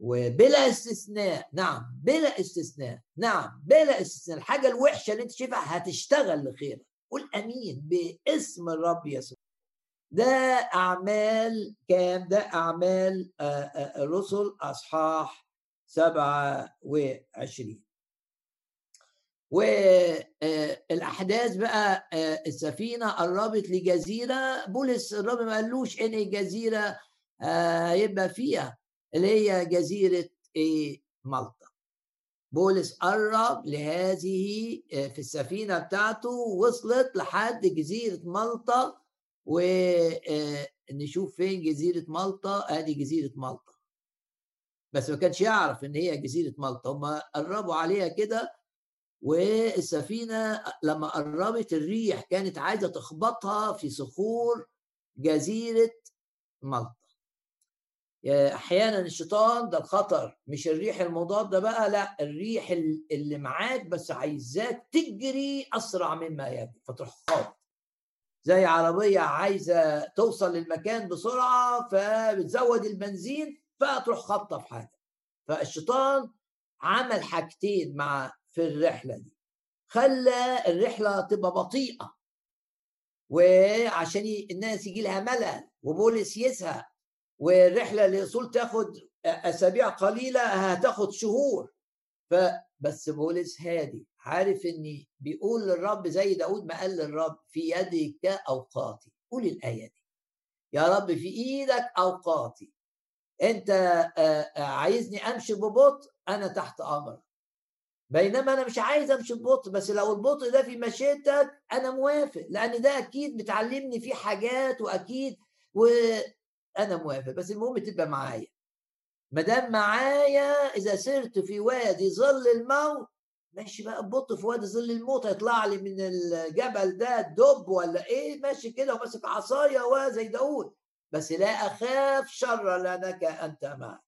وبلا استثناء. نعم بلا استثناء. نعم بلا استثناء. الحاجة الوحشة اللي انت شايفها هتشتغل لخيرك. قول أمين باسم الرب يسوع. ده أعمال كام؟ ده أعمال الرسل أصحاح سبعة وعشرين. والاحداث بقى السفينة قربت لجزيرة. بولس الرب ما قالوش إن الجزيرة يبقى فيها. اللي هي جزيرة إيه؟ مالطا. بولس قرب لهذه في السفينة بتاعته وصلت لحد جزيرة مالطا ونشوف فين جزيرة مالطا؟ ادي جزيرة مالطا. بس ما كانش يعرف إن هي جزيرة مالطا. هم قربوا عليها كده والسفينة لما قربت الريح كانت عايزة تخبطها في صخور جزيرة مالطا. أحيانا الشيطان ده الخطر مش الريح المضادة بقى لا الريح اللي معاك بس عايزاك تجري أسرع مما يجري فتروح خابط زي عربية عايزة توصل للمكان بسرعة فبتزود البنزين فتروح خابطة في حاجة. فالشيطان عمل حاجتين مع في الرحلة دي. خلى الرحلة تبقى بطيئة. وعشان الناس يجي لها ملل وبولس يزهق والرحلة للأصول تاخد أسابيع قليلة هتاخد شهور. فبس بولس هادي عارف إني بيقول للرب زي داود ما قال للرب في يدك أوقاتي. قول الآية دي. يا رب في إيدك أوقاتي. أنت عايزني أمشي ببطء أنا تحت أمرك. بينما أنا مش عايز أمشي ببطء بس لو البطء ده في مشيتك أنا موافق لأن ده أكيد بتعلمني فيه حاجات وأكيد وأنا موافق بس المهم تبقى معايا. ما دام معايا إذا سرت في وادي ظل الموت ماشي بقى ببطء في وادي ظل الموت هيطلع لي من الجبل ده دب ولا إيه؟ ماشي كده وماسك عصاية وزي داود بس لا أخاف شر لأنك أنت معي.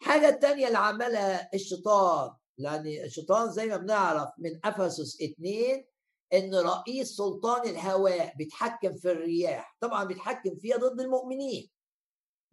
الحاجة الثانية اللي عملها الشيطان لأن الشيطان زي ما بنعرف من أفسس اثنين إن رئيس سلطان الهواء بيتحكم في الرياح. طبعا بيتحكم فيها ضد المؤمنين.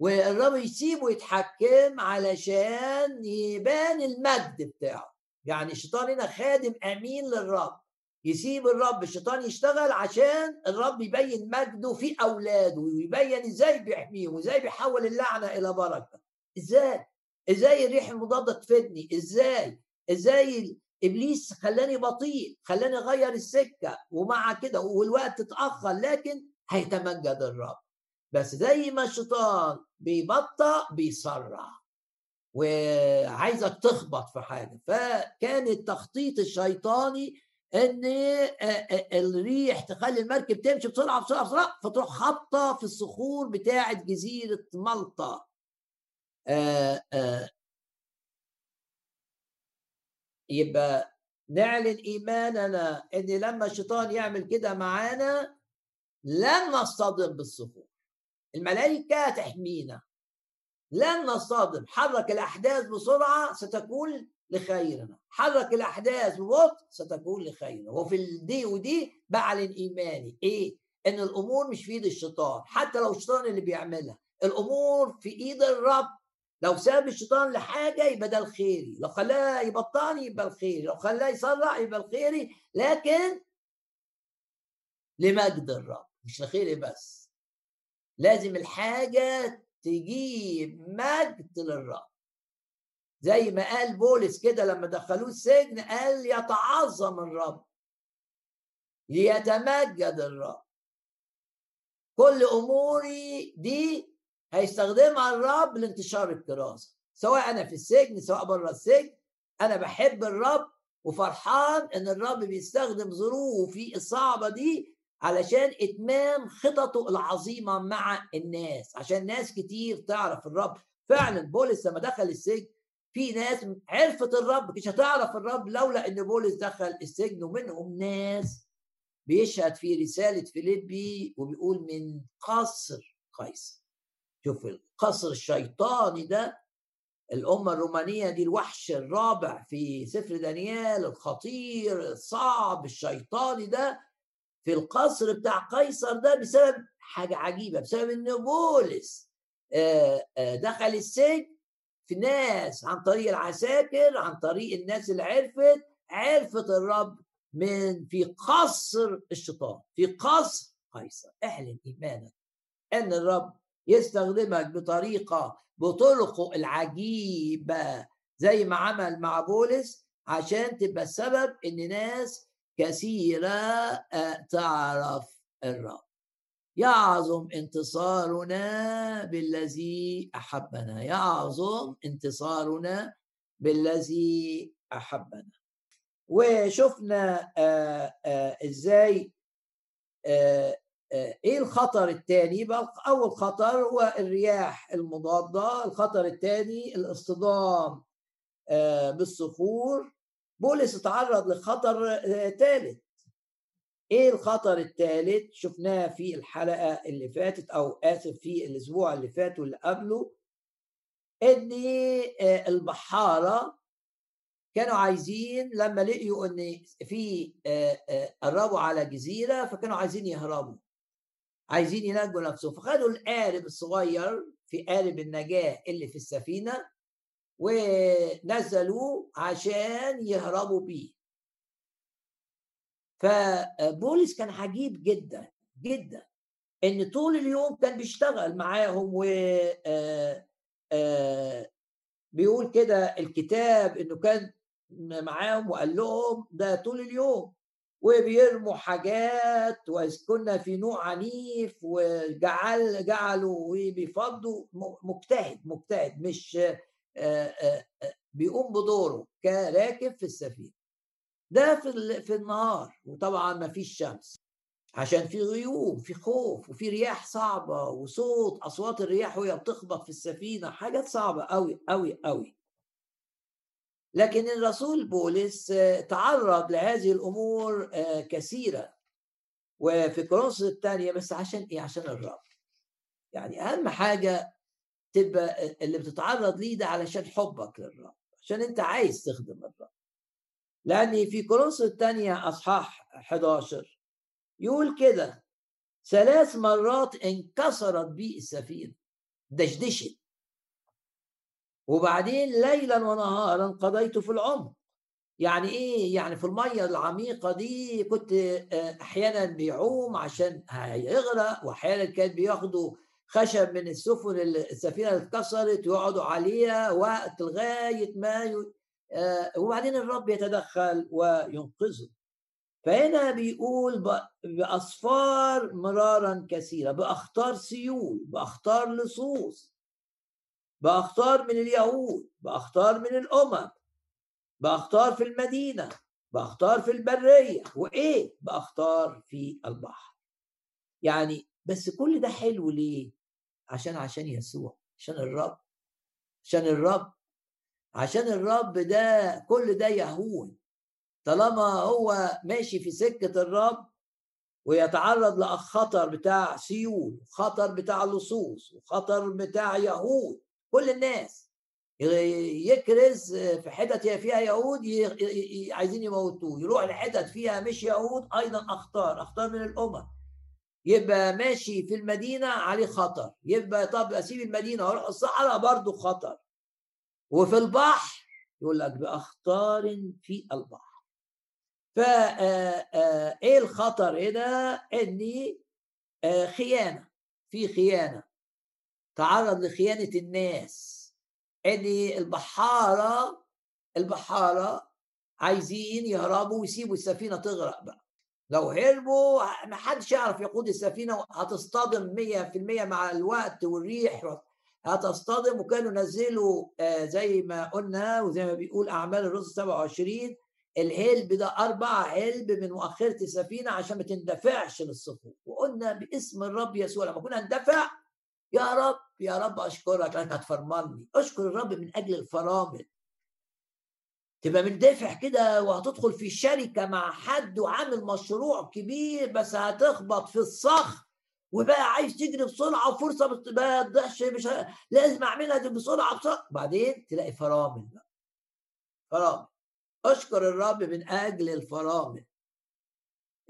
والرب يسيبه يتحكم علشان يبان المجد بتاعه. يعني الشيطان هنا خادم أمين للرب. يسيب الرب الشيطان يشتغل عشان الرب يبين مجده في أولاده ويبين إزاي بيحميهم وإزاي بيحول اللعنة إلى بركة. إزاي؟ إزاي الريح المضادة تفيدني؟ إزاي؟ إزاي إبليس خلاني بطيء خلاني أغير السكة ومع كده والوقت اتأخر لكن هيتمجد الرب. بس زي ما الشيطان بيبطأ بيسرع. وعايزك تخبط في حاجة. فكان التخطيط الشيطاني إن الريح تخلي المركب تمشي بسرعة بسرعة بسرعة فتروح خبطه في الصخور بتاعة جزيرة مالطا. آآ يبقى نعلن إيماننا إن لما الشيطان يعمل كده معانا لن نصطدم بالصخور. الملائكة تحمينا. لن نصطدم. حرك الأحداث بسرعة ستكون لخيرنا. حرك الأحداث ببطء ستكون لخيرنا. وفي الدي ودي بعلن إيماني. إيه؟ إن الأمور مش في إيد الشيطان. حتى لو الشيطان اللي بيعملها. الأمور في إيد الرب. لو ساب الشيطان لحاجة يبقى ده الخيري لو خلاه يبطأني يبقى الخيري لو خلاه يسرع يبقى الخيري لكن لمجد الرب. مش لخيري بس. لازم الحاجة تجيب مجد للرب. زي ما قال بولس كده لما دخلوه السجن قال يتعظم الرب. ليتمجد الرب. كل أموري دي هيستخدمها الرب لانتشار الكراسة. سواء أنا في السجن سواء بره السجن أنا بحب الرب وفرحان إن الرب بيستخدم ظروفي الصعبة دي علشان إتمام خططه العظيمة مع الناس عشان ناس كتير تعرف الرب. فعلا بولس لما دخل السجن في ناس عرفت الرب مش هتعرف الرب لولا إن بولس دخل السجن ومنهم ناس بيشهد في رسالة فيليبي وبيقول من قصر قيصر. شوف القصر الشيطاني ده الأمة الرومانية دي الوحش الرابع في سفر دانيال الخطير الصعب الشيطاني ده في القصر بتاع قيصر ده بسبب حاجة عجيبة بسبب إن بولس دخل السجن في ناس عن طريق العساكر عن طريق الناس اللي عرفت عرفت الرب من في قصر الشيطان في قصر قيصر. اعلن إيمانك إن الرب يستخدمك بطريقة بطرقه العجيبة زي ما عمل مع بولس عشان تبقى السبب إن ناس كثيرة آه، تعرف الرب. يعظم انتصارنا بالذي أحبنا. يعظم انتصارنا بالذي أحبنا. وشفنا آه، آه، إزاي آه، إيه الخطر الثاني أول خطر هو الرياح المضادة. الخطر الثاني الاصطدام بالصخور. بولس تعرض لخطر ثالث إيه الخطر الثالث شفناه في الحلقة اللي فاتت أو اسف في الأسبوع اللي فات واللي قبله إن آه، البحارة كانوا عايزين لما لقيوا إن في آه، آه، قربوا على جزيرة فكانوا عايزين يهربوا. عايزين ينجوا نفسهم. فخدوا القارب الصغير في قارب النجاة اللي في السفينة ونزلوه عشان يهربوا بيه. فبولس كان عجيب جدا جدا إن طول اليوم كان بيشتغل معاهم و آه، آه، بيقول كده الكتاب إنه كان معاهم وقال لهم ده طول اليوم وبيرموا حاجات وإذ كنا في نوع عنيف وجعل جعلوا وبيفضوا مجتهد مجتهد مش بيقوم بدوره كراكب في السفينة. ده في في النهار وطبعا ما فيش شمس عشان في غيوم في خوف وفي رياح صعبة وصوت أصوات الرياح وهي بتخبط في السفينة حاجات صعبة قوي قوي قوي لكن الرسول بولس تعرض لهذه الأمور كثيرة. وفي كورنثوس الثانية بس عشان إيه؟ عشان الرب. يعني أهم حاجة تبقى اللي بتتعرض ليه ده علشان حبك للرب عشان انت عايز تخدم الرب. لأن في كورنثوس الثانية أصحاح 11 يقول كده ثلاث مرات انكسرت بي السفينة دشدشت. وبعدين ليلا ونهارا قضيت في العمق. يعني إيه؟ يعني في المية العميقة دي كنت آه، أحيانا بيعوم عشان هيغرق واحيانا كان بياخدوا خشب من السفن السفينة اتكسرت ويقعدوا عليها وقت لغاية ما آه، وبعدين الرب يتدخل وينقذه. فهنا بيقول بأصفار مرارا كثيرة بأخطار سيول بأخطار لصوص بأخطار من اليهود بأخطار من الأمم بأخطار في المدينة بأخطار في البرية. وإيه؟ بأخطار في البحر. يعني بس كل ده حلو ليه؟ عشان عشان يسوع عشان الرب عشان الرب عشان الرب ده كل ده يهون طالما هو ماشي في سكة الرب ويتعرض لخطر بتاع سيول خطر بتاع لصوص وخطر بتاع يهود كل الناس يكرز في حتت فيها يهود عايزين يموتوه. يروح لحتت فيها مش يهود أيضا أخطار أخطار من الأمم. يبقى ماشي في المدينة عليه خطر. يبقى طب أسيب المدينة وأروح الصحراء برضه خطر. وفي البحر يقول لك بأخطار في البحر. فا إيه الخطر؟ هنا إني آه، خيانة في خيانة. تعرض لخيانة الناس. ان البحارة البحارة عايزين يهربوا ويسيبوا السفينة تغرق بقى. لو هربوا ما حدش يعرف يقود السفينة هتصطدم 100% مع الوقت والريح. هتصطدم وكانوا نزلوا آه، زي ما قلنا وزي ما بيقول أعمال الرسل 27 الهلب ده أربعة هلب من مؤخرة السفينة عشان ما تندفعش للصفوف. وقلنا باسم الرب يسوع لما كنا ندفع يا رب يا رب أشكرك لأنك هتفرملني أشكر الرب من أجل الفرامل. تبقى مندفع كده وهتدخل في شركة مع حد وعامل مشروع كبير بس هتخبط في الصخر وبقى عايز تجري بسرعة وفرصة ما مش لازم أعملها دي بسرعة بسرعة بعدين تلاقي فرامل بقى. فرامل. أشكر الرب من أجل الفرامل.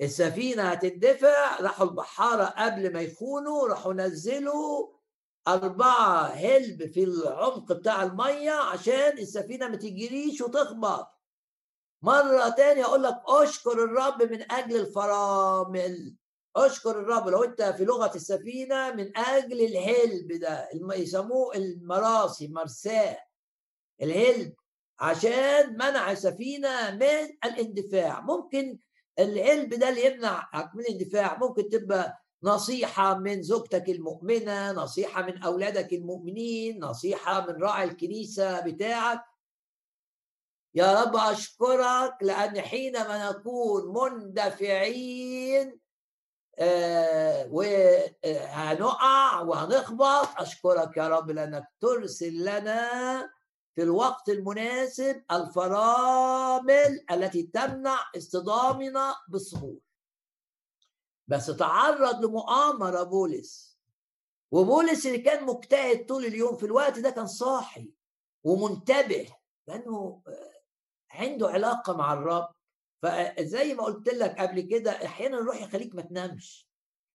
السفينة هتندفع راحوا البحارة قبل ما يخونوا راحوا نزلوا أربعة هلب في العمق بتاع المية عشان السفينة ما تجريش وتخبط. مرة تانية أقول لك أشكر الرب من أجل الفرامل. أشكر الرب لو أنت في لغة السفينة من أجل الهلب ده يسموه المراسي مرساه. الهلب عشان منع السفينة من الإندفاع. ممكن العلم ده اللي يمنعك من الإندفاع ممكن تبقى نصيحة من زوجتك المؤمنة نصيحة من أولادك المؤمنين نصيحة من راعي الكنيسة بتاعك. يا رب أشكرك لأن حينما نكون مندفعين آه وهنقع وهنخبط أشكرك يا رب لأنك ترسل لنا في الوقت المناسب الفرامل التي تمنع اصطدامنا بالصخور. بس تعرض لمؤامرة بولس. وبولس اللي كان مجتهد طول اليوم في الوقت ده كان صاحي ومنتبه لأنه عنده علاقة مع الرب. فزي ما قلت لك قبل كده أحيانا الروح يخليك ما تنامش.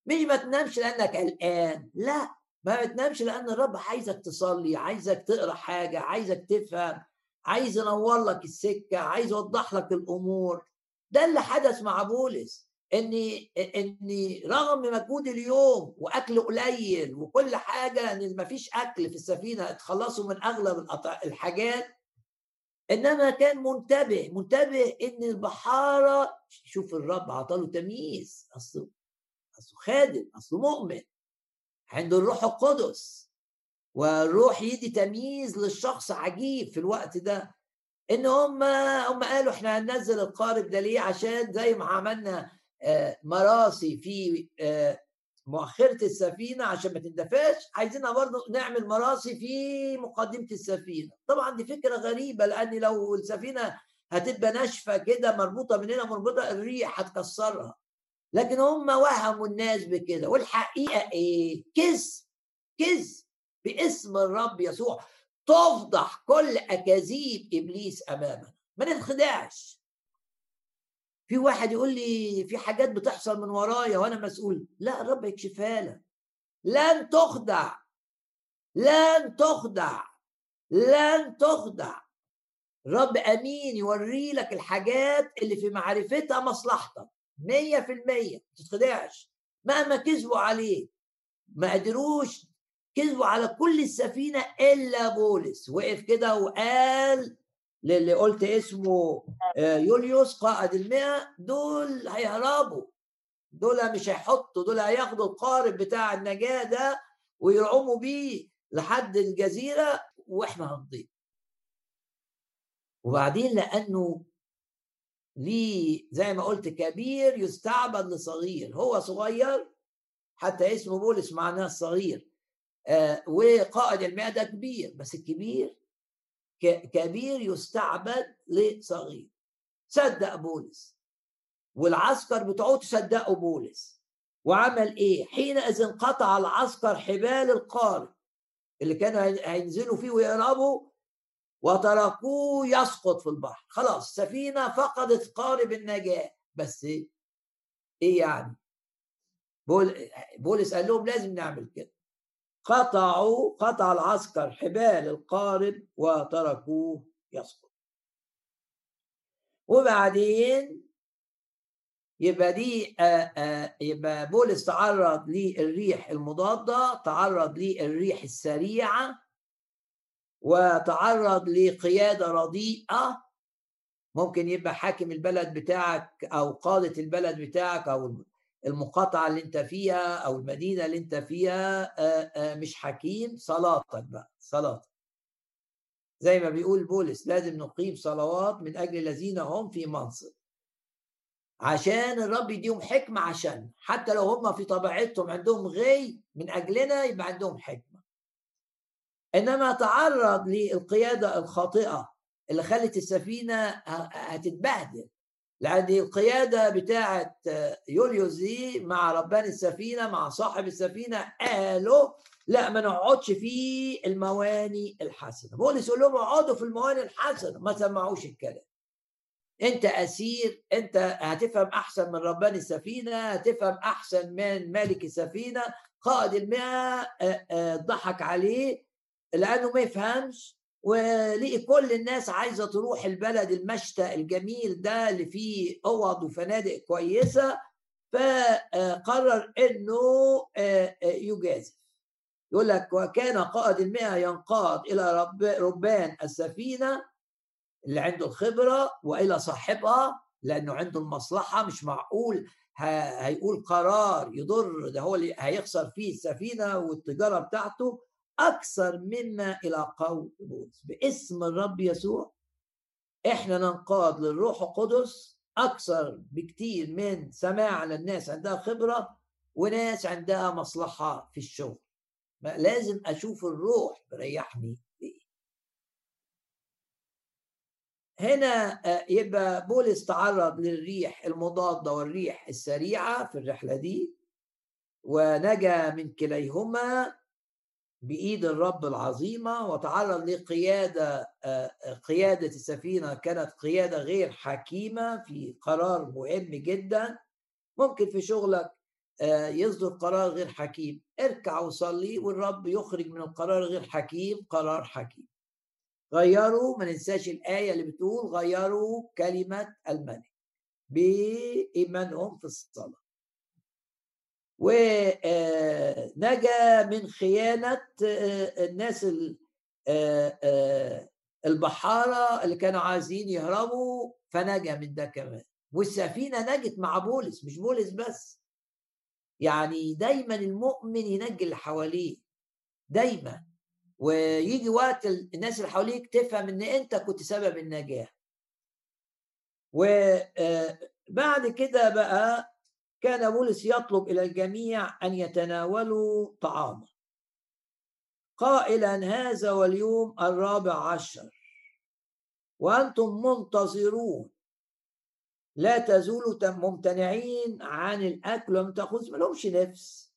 مش ما تنامش لأنك قلقان لا ما بتنامش لأن الرب عايزك تصلي عايزك تقرأ حاجة عايزك تفهم عايز ينور لك السكة عايز يوضح لك الأمور. ده اللي حدث مع بولس. إني إني رغم مجهود اليوم وأكل قليل وكل حاجة إن ما فيش أكل في السفينة اتخلصوا من أغلب الحاجات إنما كان منتبه منتبه إن البحارة شوف الرب عطاله تمييز أصله أصله خادم أصله مؤمن عنده الروح القدس والروح يدي تمييز للشخص عجيب في الوقت ده إن هم هم قالوا إحنا هننزل القارب ده ليه؟ عشان زي ما عملنا مراسي في آه، مؤخرة السفينة عشان ما تندفاش عايزينها برضه نعمل مراسي في مقدمة السفينة. طبعا دي فكرة غريبة لأن لو السفينة هتبقى ناشفة كده مربوطة من هنا مربوطة الريح هتكسرها. لكن هم وهموا الناس بكده. والحقيقة إيه؟ كذب كذب باسم الرب يسوع. تفضح كل أكاذيب إبليس أمامنا. ما نتخدعش في واحد يقول لي في حاجات بتحصل من ورايا وأنا مسؤول. لا الرب يكشفها لك. لن تخدع. لن تخدع. لن تخدع. رب أمين يوري لك الحاجات اللي في معرفتها مصلحتك. مية في المية. تتخدعش. مهما كذبوا عليه. ما قدروش كذبوا على كل السفينة إلا بولس. وقف كده وقال للي قلت اسمه آه، يوليوس قائد المئة دول هيهربوا. دول مش هيحطوا دول هياخدوا القارب بتاع النجاة ده ويرعموا بيه لحد الجزيرة وإحنا هنضيع وبعدين لأنه ليه زي ما قلت كبير يستعبد لصغير. هو صغير حتى اسمه بولس معناه صغير. آه وقائد المئة ده كبير بس الكبير كبير يستعبد لصغير. صدق بولس. والعسكر بتوعه تصدقوا بولس. وعمل إيه؟ حينئذ انقطع العسكر حبال القارب اللي كانوا هينزلوا فيه ويهربوا وتركوه يسقط في البحر. خلاص السفينة فقدت قارب النجاة. بس إيه يعني؟ بول بولس قال لهم لازم نعمل كده. قطعوا قطع العسكر حبال القارب وتركوه يسقط. وبعدين يبقى دي يبقى بولس تعرض للريح المضادة تعرض للريح السريعة وتعرض لقيادة رديئة. ممكن يبقى حاكم البلد بتاعك أو قادة البلد بتاعك أو المقاطعة اللي انت فيها أو المدينة اللي انت فيها مش حكيم صلاتك بقى صلاتك. زي ما بيقول بولس لازم نقيم صلوات من أجل الذين هم في منصب. عشان الرب يديهم حكمة عشان حتى لو هم في طبيعتهم عندهم غي من أجلنا يبقى عندهم حكمة. إنما تعرض للقيادة الخاطئة اللي خلت السفينة هتتبهدل. لأن القيادة بتاعة يوليوس دي مع ربان السفينة مع صاحب السفينة قالوا لا ما نقعدش في المواني الحسنة. بولس يقول لهم اقعدوا في المواني الحسنة ما سمعوش الكلام. انت أسير انت هتفهم أحسن من ربان السفينة هتفهم أحسن من مالك السفينة. قائد المئة ضحك عليه لأنه ما يفهمش ولقي كل الناس عايزة تروح البلد المشتى الجميل ده اللي فيه أوض وفنادق كويسة فقرر إنه يجازف. يقول لك وكان قائد المئة ينقاد إلى رب ربان السفينة اللي عنده الخبرة وإلى صاحبها لأنه عنده المصلحة مش معقول هيقول قرار يضر ده هو اللي هيخسر فيه السفينة والتجارة بتاعته. أكثر مما إلى قول بولس باسم الرب يسوع إحنا ننقاد للروح القدس أكثر بكتير من سماع للناس عندها خبرة وناس عندها مصلحة في الشغل. لازم أشوف الروح بريحني هنا آه، يبقى بولس تعرض للريح المضادة والريح السريعة في الرحلة دي ونجا من كليهما بإيد الرب العظيمة وتعرض لقيادة آه، قيادة السفينة كانت قيادة غير حكيمة في قرار مهم جدا. ممكن في شغلك آه، يصدر قرار غير حكيم. اركع وصلي والرب يخرج من القرار غير حكيم قرار حكيم. غيروا ما ننساش الآية اللي بتقول غيروا كلمة الملك. بإيمانهم في الصلاة. ونجا من خيانة الناس البحارة اللي كانوا عايزين يهربوا فنجا من ده كمان. والسفينة نجت مع بولس مش بولس بس. يعني دايما المؤمن ينجي اللي حواليه دايما. ويجي وقت الناس اللي حواليك تفهم إن أنت كنت سبب النجاة. وبعد آه، كده بقى كان بولس يطلب إلى الجميع أن يتناولوا طعاما قائلا هذا واليوم الرابع عشر. وأنتم منتظرون. لا تزولوا ممتنعين عن الأكل وما تاخذ لهمش نفس.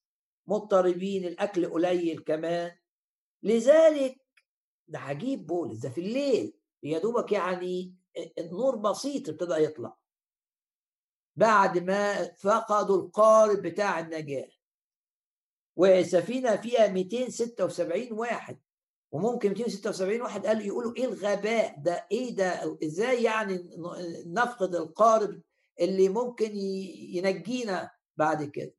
مضطربين الأكل قليل كمان. لذلك ده عجيب بولس ده في الليل يا دوبك يعني النور بسيط ابتدى يطلع. بعد ما فقدوا القارب بتاع النجاة. وسفينة فيها 276 واحد. وممكن 276 واحد قال يقولوا إيه الغباء ده؟ إيه ده؟ إزاي يعني نفقد القارب اللي ممكن ينجينا بعد كده؟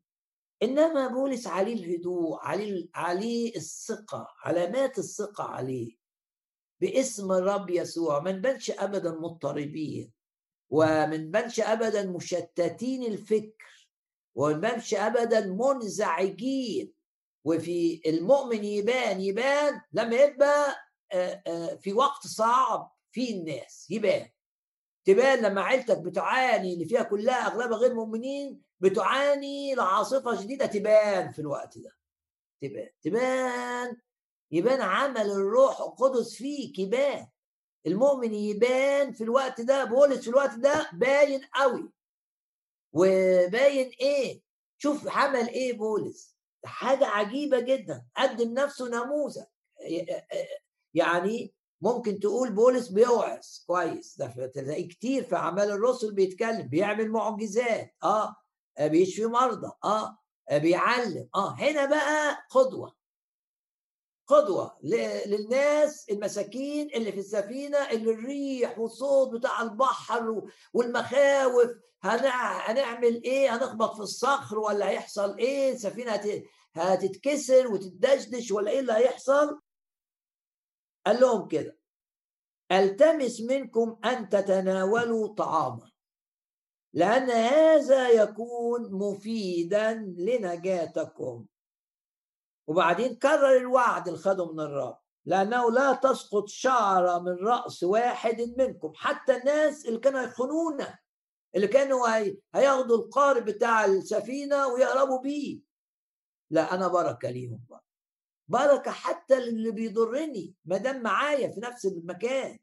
إنما بولس عليه الهدوء عليه عليه الثقة علامات الثقة عليه. باسم الرب يسوع ما نبانش ابدا مضطربين. وما نبانش ابدا مشتتين الفكر وما نبانش ابدا منزعجين. وفي المؤمن يبان يبان لما يبقى في وقت صعب في الناس يبان. تبان لما عيلتك بتعاني اللي فيها كلها أغلبها غير مؤمنين بتعاني لعاصفة شديدة تبان في الوقت ده. تبان تبان يبان عمل الروح القدس فيك يبان. المؤمن يبان في الوقت ده بولس في الوقت ده باين قوي. وباين إيه؟ شوف عمل إيه بولس. حاجة عجيبة جدا. قدم نفسه نموذج يعني ممكن تقول بولس بيوعظ كويس. ده تلاقيه كتير في أعمال الرسل بيتكلم بيعمل معجزات. آه بيشفي مرضى. آه بيعلم. آه هنا بقى قدوة. قدوة للناس المساكين اللي في السفينة اللي الريح والصوت بتاع البحر والمخاوف. هنعمل إيه؟ هنخبط في الصخر ولا هيحصل إيه؟ السفينة هتتكسر وتتدشدش ولا إيه اللي هيحصل؟ قال لهم كده ألتمس منكم أن تتناولوا طعاما لأن هذا يكون مفيدا لنجاتكم. وبعدين كرر الوعد اللي خده من الرب لأنه لا تسقط شعرة من رأس واحد منكم حتى الناس اللي كانوا يخونونا اللي كانوا هياخدوا القارب بتاع السفينة ويقربوا بيه. لا أنا بركة ليهم بقى بركة حتى اللي بيضرني ما دام معايا في نفس المكان.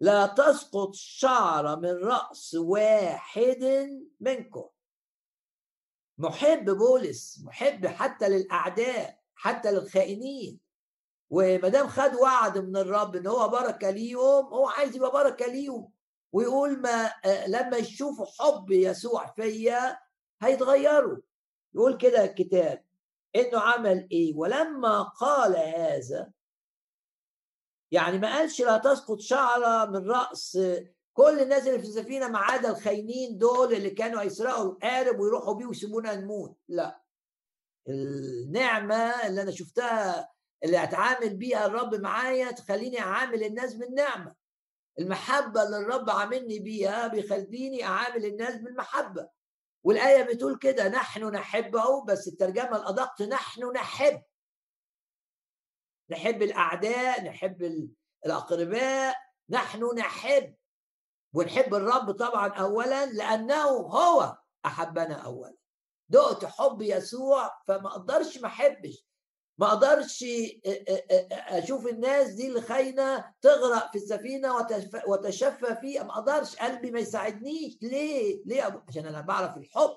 لا تسقط شعرة من رأس واحد منكم. محب بولس محب حتى للأعداء حتى للخائنين. وما دام خد وعد من الرب إن هو بركة ليهم هو عايز يبقى بركة ليهم. ويقول ما لما يشوفوا حب يسوع فيا هيتغيروا. يقول كده الكتاب إنه عمل إيه؟ ولما قال هذا يعني ما قالش لا تسقط شعرة من رأس كل الناس اللي في السفينة ما عدا الخاينين دول اللي كانوا هيسرقوا القارب ويروحوا بيه ويسيبونا نموت. لا. النعمة اللي أنا شفتها اللي اتعامل بيها الرب معايا تخليني أعامل الناس بالنعمة. المحبة اللي الرب عاملني بيها بيخليني أعامل الناس بالمحبة. والآية بتقول كده نحن نحبه بس الترجمة الأدق نحن نحب. نحب الأعداء نحب الأقرباء نحن نحب. ونحب الرب طبعا اولا لأنه هو أحبنا اولا. دقت حب يسوع فما أقدرش ما أحبش. ما أقدرش أشوف الناس دي اللي خاينة تغرق في السفينة وتشفى فيه. ما أقدرش قلبي ما يساعدنيش. ليه؟ ليه؟ عشان أنا بعرف الحب.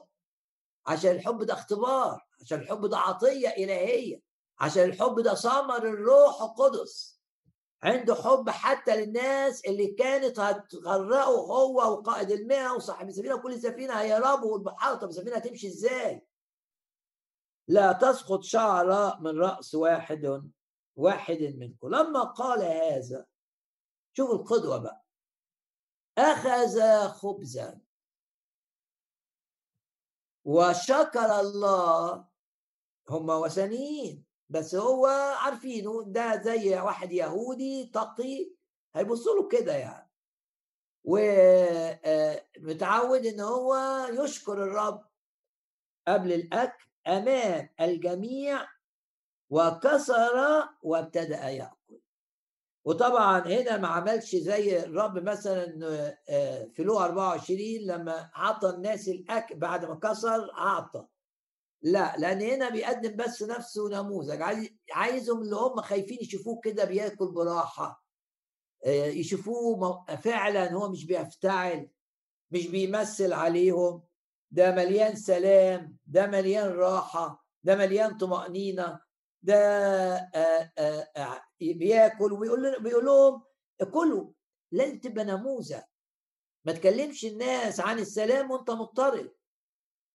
عشان الحب ده اختبار. عشان الحب ده عطية إلهية. عشان الحب ده ثمر الروح القدس. عنده حب حتى للناس اللي كانت هتغرقه هو وقائد المئة وصاحب السفينة وكل سفينة هيربوا البحار طب السفينة هتمشي إزاي؟ لا تسقط شعرة من رأس واحد واحد منكم لما قال هذا شوف القدوة بقى. أخذ خبزا. وشكر الله هم وثنيين. بس هو عارفينه ده زي واحد يهودي تقي هيبصوا له كده يعني. ومتعود إن هو يشكر الرب قبل الأكل أمام الجميع وكسر وابتدأ يأكل. وطبعا هنا ما عملش زي الرب مثلا في لو 24 لما اعطى الناس الأكل بعد ما كسر اعطى لا لأن هنا بيقدم بس نفسه نموذج. عايز عايزهم اللي هم خايفين يشوفوه كده بياكل براحة آه، يشوفوه فعلا هو مش بيفتعل مش بيمثل عليهم. ده مليان سلام ده مليان راحة ده مليان طمأنينة ده آه، آه، بياكل وبيقول بيقول لهم كلوا لازم تبقى نموذج. ما تكلمش الناس عن السلام وأنت مضطرب.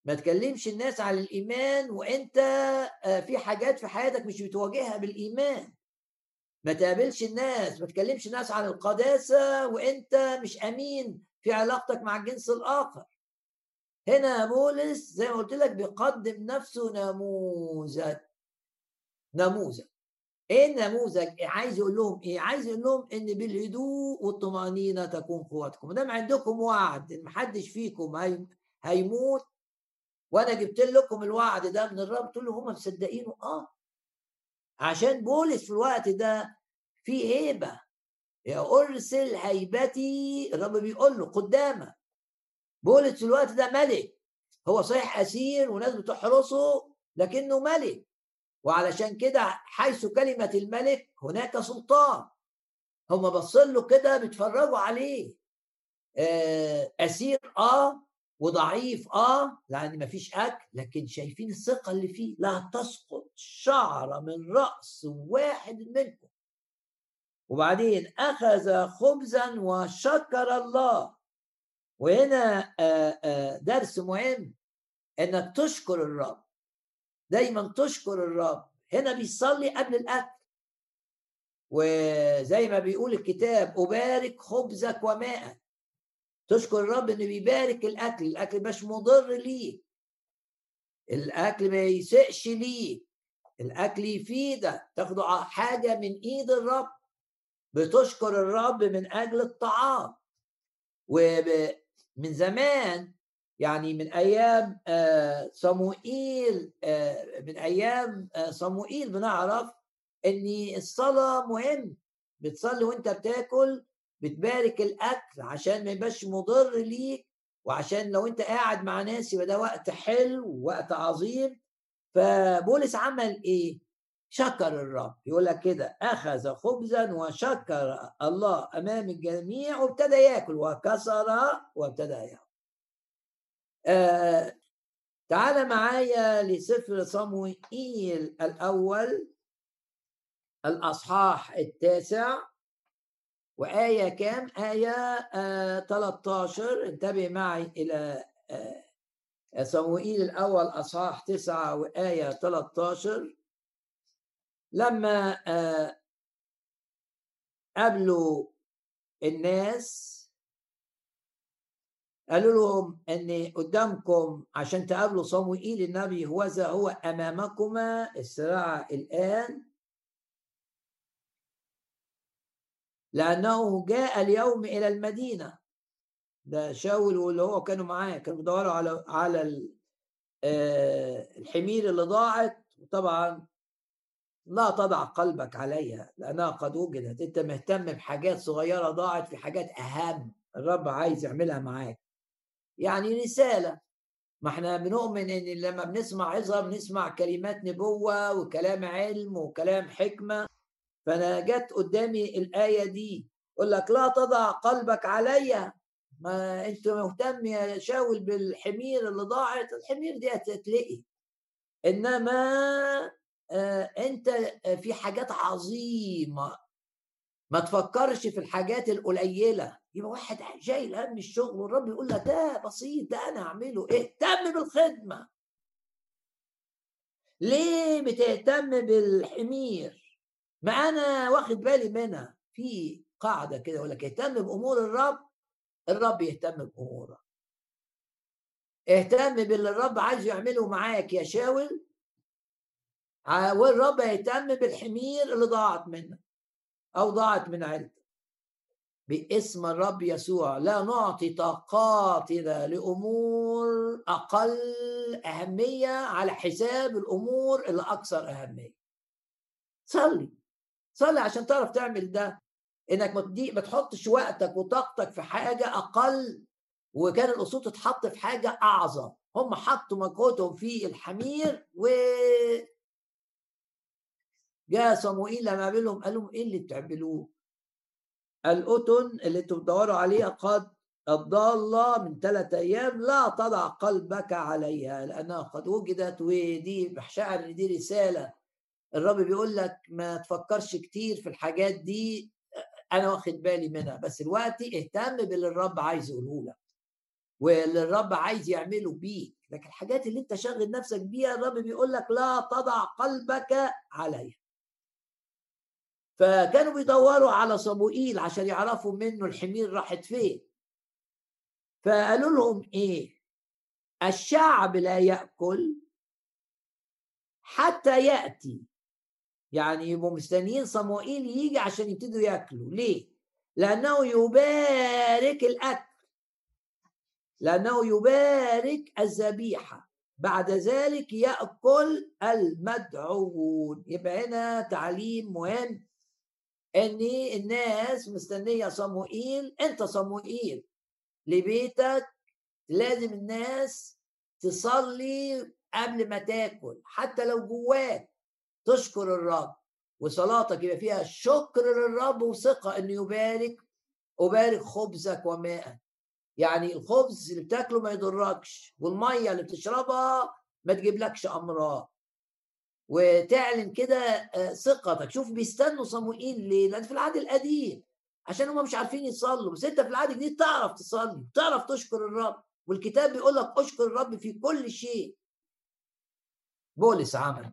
ما تكلمش الناس على الإيمان وأنت آه، في حاجات في حياتك مش بتواجهها بالإيمان. ما تقابلش الناس ما تكلمش الناس عن القداسة وأنت مش أمين في علاقتك مع الجنس الآخر. هنا بولس زي ما قلت لك بيقدم نفسه نموذج. نموذج. إيه النموذج؟ عايز يقول لهم إيه؟ عايز يقول لهم إن بالهدوء والطمأنينة تكون قوتكم. ما دام عندكم وعد إن محدش فيكم هيموت وأنا جبت لكم الوعد ده من الرب تقول له هم مصدقينه؟ آه. عشان بولس في الوقت ده في هيبة. ارسل هيبتي الرب بيقول له قدامك. بولس في الوقت ده ملك. هو صحيح أسير وناس بتحرسه لكنه ملك. وعلشان كده حيث كلمة الملك هناك سلطان. هم بصوا له كده بيتفرجوا عليه. آه، أسير آه. وضعيف آه لأن مفيش أكل لكن شايفين الثقة اللي فيه. لا تسقط شعره من رأس واحد منكم. وبعدين أخذ خبزا وشكر الله. وهنا آه، آه، درس مهم إنك تشكر الرب. دايما تشكر الرب. هنا بيصلي قبل الأكل. وزي ما بيقول الكتاب أبارك خبزك وماءك. تشكر الرب إنه بيبارك الأكل الأكل مش مضر ليك الأكل ما يسقش ليك الأكل يفيدك. تاخده حاجة من إيد الرب. بتشكر الرب من أجل الطعام. ومن زمان يعني من أيام آه، صموئيل آه، من أيام آه، صموئيل بنعرف إن الصلاة مهم. بتصلي وأنت بتاكل بتبارك الأكل عشان ما يبقاش مضر ليك وعشان لو أنت قاعد مع ناس يبقى ده وقت حلو ووقت عظيم. فبولس عمل إيه؟ شكر الرب. يقول لك كده أخذ خبزا وشكر الله أمام الجميع وابتدى يأكل وكسر وابتدى يأكل. آه تعال معايا لسفر صموئيل الأول الأصحاح التاسع. وآية كام؟ آية آه 13 انتبه معي إلى آه صموئيل الأول أصحاح تسعة وآية 13 لما آه قابلوا الناس قالوا لهم إن قدامكم عشان تقابلوا صموئيل النبي هو هو أمامكما الصراع الآن. لأنه جاء اليوم إلى المدينة. ده شاول واللي هو كانوا معاه كانوا بيدوروا على على آه، الحمير اللي ضاعت. وطبعا لا تضع قلبك عليها لأنها قد وجدت. أنت مهتم بحاجات صغيرة ضاعت في حاجات أهم الرب عايز يعملها معاك. يعني رسالة. ما إحنا بنؤمن إن لما بنسمع عظة بنسمع كلمات نبوة وكلام علم وكلام حكمة. فأنا جت قدامي الآية دي يقول لك لا تضع قلبك عليا ما أنت مهتم يا شاول بالحمير اللي ضاعت؟ الحمير دي هتتلقي. إنما آه أنت في حاجات عظيمة. ما تفكرش في الحاجات القليلة. يبقى واحد جاي هم الشغل والرب يقول لك ده بسيط ده أنا اعمله اهتم بالخدمة. ليه بتهتم بالحمير؟ ما أنا واخد بالي منها في قاعدة كده يقول لك اهتم بأمور الرب الرب يهتم بأمورك. اهتم باللي الرب عايز يعمله معاك يا شاول والرب يهتم بالحمير اللي ضاعت منك أو ضاعت من عيلتك. باسم الرب يسوع لا نعطي طاقاتنا لأمور أقل أهمية على حساب الأمور اللي أكثر أهمية. صلي. صلي عشان تعرف تعمل ده. إنك ما تحطش وقتك وطاقتك في حاجة أقل وكان الاصول تتحط في حاجة أعظم. هم حطوا مجهودهم في الحمير و جاء صموئيل لما قابلهم قال لهم إيه اللي بتعملوه؟ الأتن اللي أنتم بتدوروا عليها قد الضالة من ثلاثة أيام لا تضع قلبك عليها لأنها قد وجدت ودي بشعر دي رسالة. الرب بيقول لك ما تفكرش كتير في الحاجات دي أنا واخد بالي منها بس الوقت اهتم باللي الرب عايز يقوله لك واللي الرب عايز يعمله بيك لكن الحاجات اللي انت شاغل نفسك بيها الرب بيقول لك لا تضع قلبك عليها. فكانوا بيدوروا على صموئيل عشان يعرفوا منه الحمير راحت فين. فقالوا لهم إيه؟ الشعب لا يأكل حتى يأتي يعني يبقوا مستنيين صموئيل يجي عشان يبتدوا ياكلوا. ليه؟ لأنه يبارك الأكل. لأنه يبارك الذبيحة. بعد ذلك يأكل المدعوون. يبقى هنا تعليم مهم. إن الناس مستنية صموئيل. أنت صموئيل. لبيتك لازم الناس تصلي قبل ما تاكل. حتى لو جواك. تشكر الرب. وصلاتك يبقى فيها شكر للرب وثقة أنه يبارك أبارك خبزك وماءك يعني الخبز اللي بتاكله ما يضركش والمية اللي بتشربها ما تجيبلكش أمراض. وتعلن كده آه، ثقتك. شوف بيستنوا صموئيل ليه؟ لأن في العهد القديم عشان هم مش عارفين يصلوا. بس أنت في العهد الجديد تعرف تصلي تعرف تشكر الرب. والكتاب بيقول لك أشكر الرب في كل شيء. بولس عمل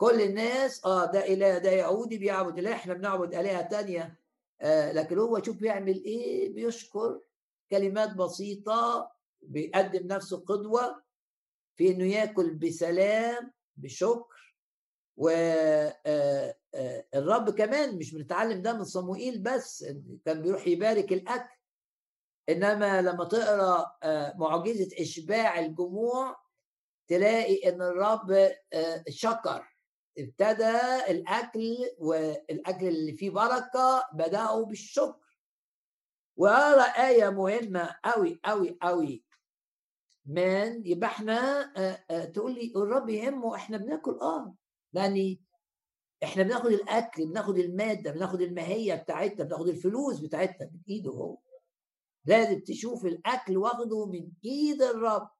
كل الناس آه ده إله ده يهودي بيعبد اله إحنا بنعبد آلهة تانية. آه لكن هو شوف بيعمل إيه؟ بيشكر كلمات بسيطة بيقدم نفسه قدوة في إنه ياكل بسلام بشكر والرب آه، آه، كمان مش بنتعلم ده من صموئيل بس كان بيروح يبارك الأكل. إنما لما تقرأ آه، معجزة إشباع الجموع تلاقي إن الرب شكر. ابتدى الأكل والأكل اللي فيه بركة بداوا بالشكر. وارى إيه مهمه قوي قوي قوي مان يبقى إحنا تقول لي الرب يهمه إحنا بناكل آه. يعني إحنا بناخد الأكل بناخد المادة بناخد الماهيه بتاعتنا بناخد الفلوس بتاعتنا من إيده هو. لازم تشوف الأكل واخده من إيد الرب.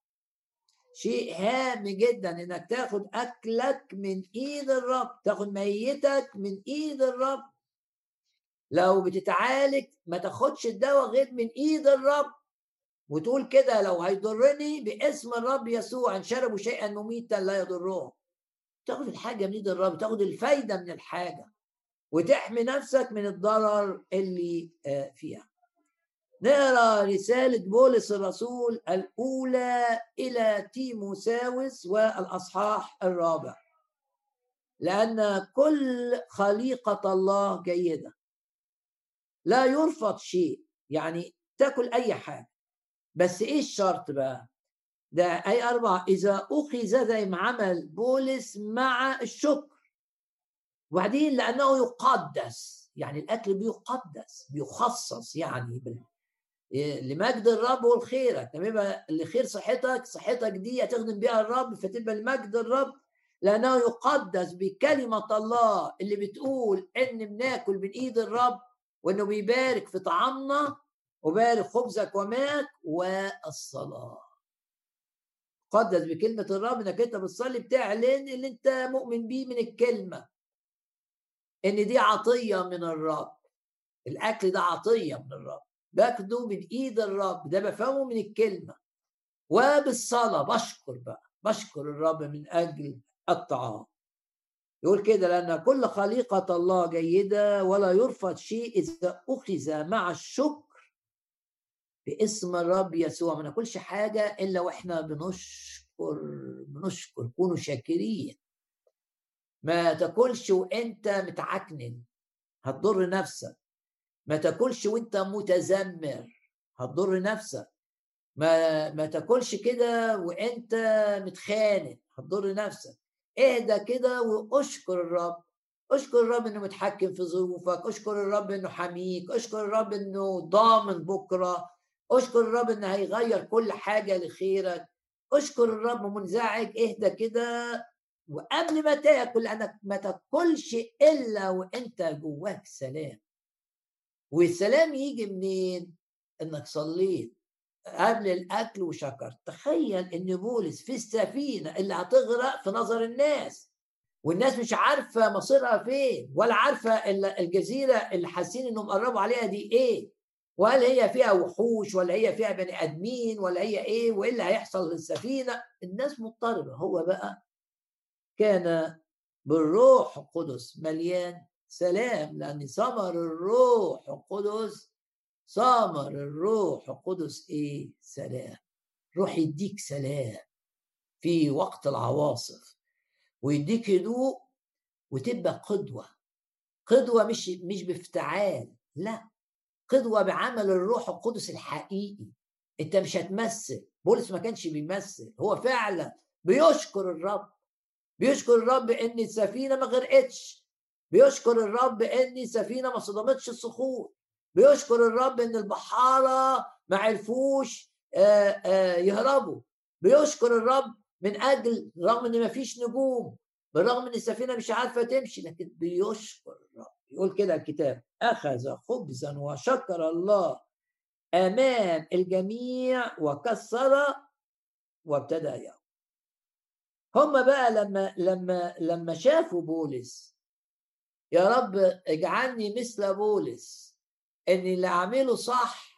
شيء هام جدا إنك تاخد أكلك من إيد الرب تاخد ميتك من إيد الرب. لو بتتعالج ما تاخدش الدواء غير من إيد الرب. وتقول كده لو هيضرني باسم الرب يسوع إن شربوا شيئا مميتا لا يضرهم. تاخد الحاجة من إيد الرب تاخد الفايدة من الحاجة وتحمي نفسك من الضرر اللي آه، فيها. نقرأ رسالة بولس الرسول الأولى إلى تيموساوس والأصحاح الرابع. لأن كل خليقة الله جيدة. لا يرفض شيء يعني تاكل أي حاجة. بس إيه الشرط بقى؟ ده أي أربعة. إذا أخذ زي ما عمل بولس مع الشكر. وبعدين لأنه يقدس يعني الأكل بيقدس بيخصص يعني لمجد الرب والخيرك لما يبقى لخير صحتك صحتك دي هتخدم بيها الرب فتبقى لمجد الرب لأنه يقدس بكلمة الله اللي بتقول إن بناكل من إيد الرب وإنه بيبارك في طعامنا وبارك خبزك وماك والصلاة. قدس بكلمة الرب إنك أنت بتصلي بتعلن اللي أنت مؤمن بيه من الكلمة. إن دي عطية من الرب. الأكل ده عطية من الرب. باخده من إيد الرب ده بفهمه من الكلمة. وبالصلاة بشكر بقى بشكر الرب من أجل الطعام. يقول كده لأن كل خليقة الله جيدة ولا يرفض شيء إذا أخذ مع الشكر باسم الرب يسوع. ما ناكلش حاجة إلا وإحنا بنشكر بنشكر كونوا شاكرين. ما تاكلش وإنت متعكنن هتضر نفسك. ما تاكلش وانت متذمر هتضر نفسك. ما ما تاكلش كده وانت متخانق. هتضر نفسك. اهدى كده واشكر الرب. اشكر الرب إنه متحكم في ظروفك. اشكر الرب إنه حميك اشكر الرب إنه ضامن بكرة. اشكر الرب إنه هيغير كل حاجة لخيرك. اشكر الرب منزعج. اهدى كده وقبل ما تاكل انك ما تاكلش إلا وإنت جواك سلام. والسلام يجي منين؟ إنك صليت قبل الأكل وشكرت. تخيل إن بولس في السفينة اللي هتغرق في نظر الناس والناس مش عارفة مصيرها فين ولا عارفة الجزيرة اللي حاسين إنهم قربوا عليها دي إيه وهل هي فيها وحوش ولا هي فيها بني آدمين ولا هي إيه وإيه اللي هيحصل للسفينه الناس مضطربة. هو بقى كان بالروح القدس مليان سلام لأن ثمر الروح القدس ثمر الروح القدس إيه؟ سلام. روح يديك سلام في وقت العواصف ويديك هدوء وتبقى قدوة. قدوة مش مش بافتعال لا. قدوة بعمل الروح القدس الحقيقي. أنت مش هتمثل. بولس ما كانش بيمثل هو فعلا بيشكر الرب. بيشكر الرب ان السفينة ما غرقتش. بيشكر الرب إن سفينة ما صدمتش الصخور. بيشكر الرب إن البحارة ما عرفوش يهربوا. بيشكر الرب من أجل رغم إن ما فيش نجوم بالرغم إن السفينة مش عارفة تمشي لكن بيشكر الرب. يقول كده الكتاب. أخذ خبزا وشكر الله. أمام الجميع وكسر وابتدى يأكل هم بقى لما لما لما شافوا بولس يا رب اجعلني مثل بولس ان اللي أعمله صح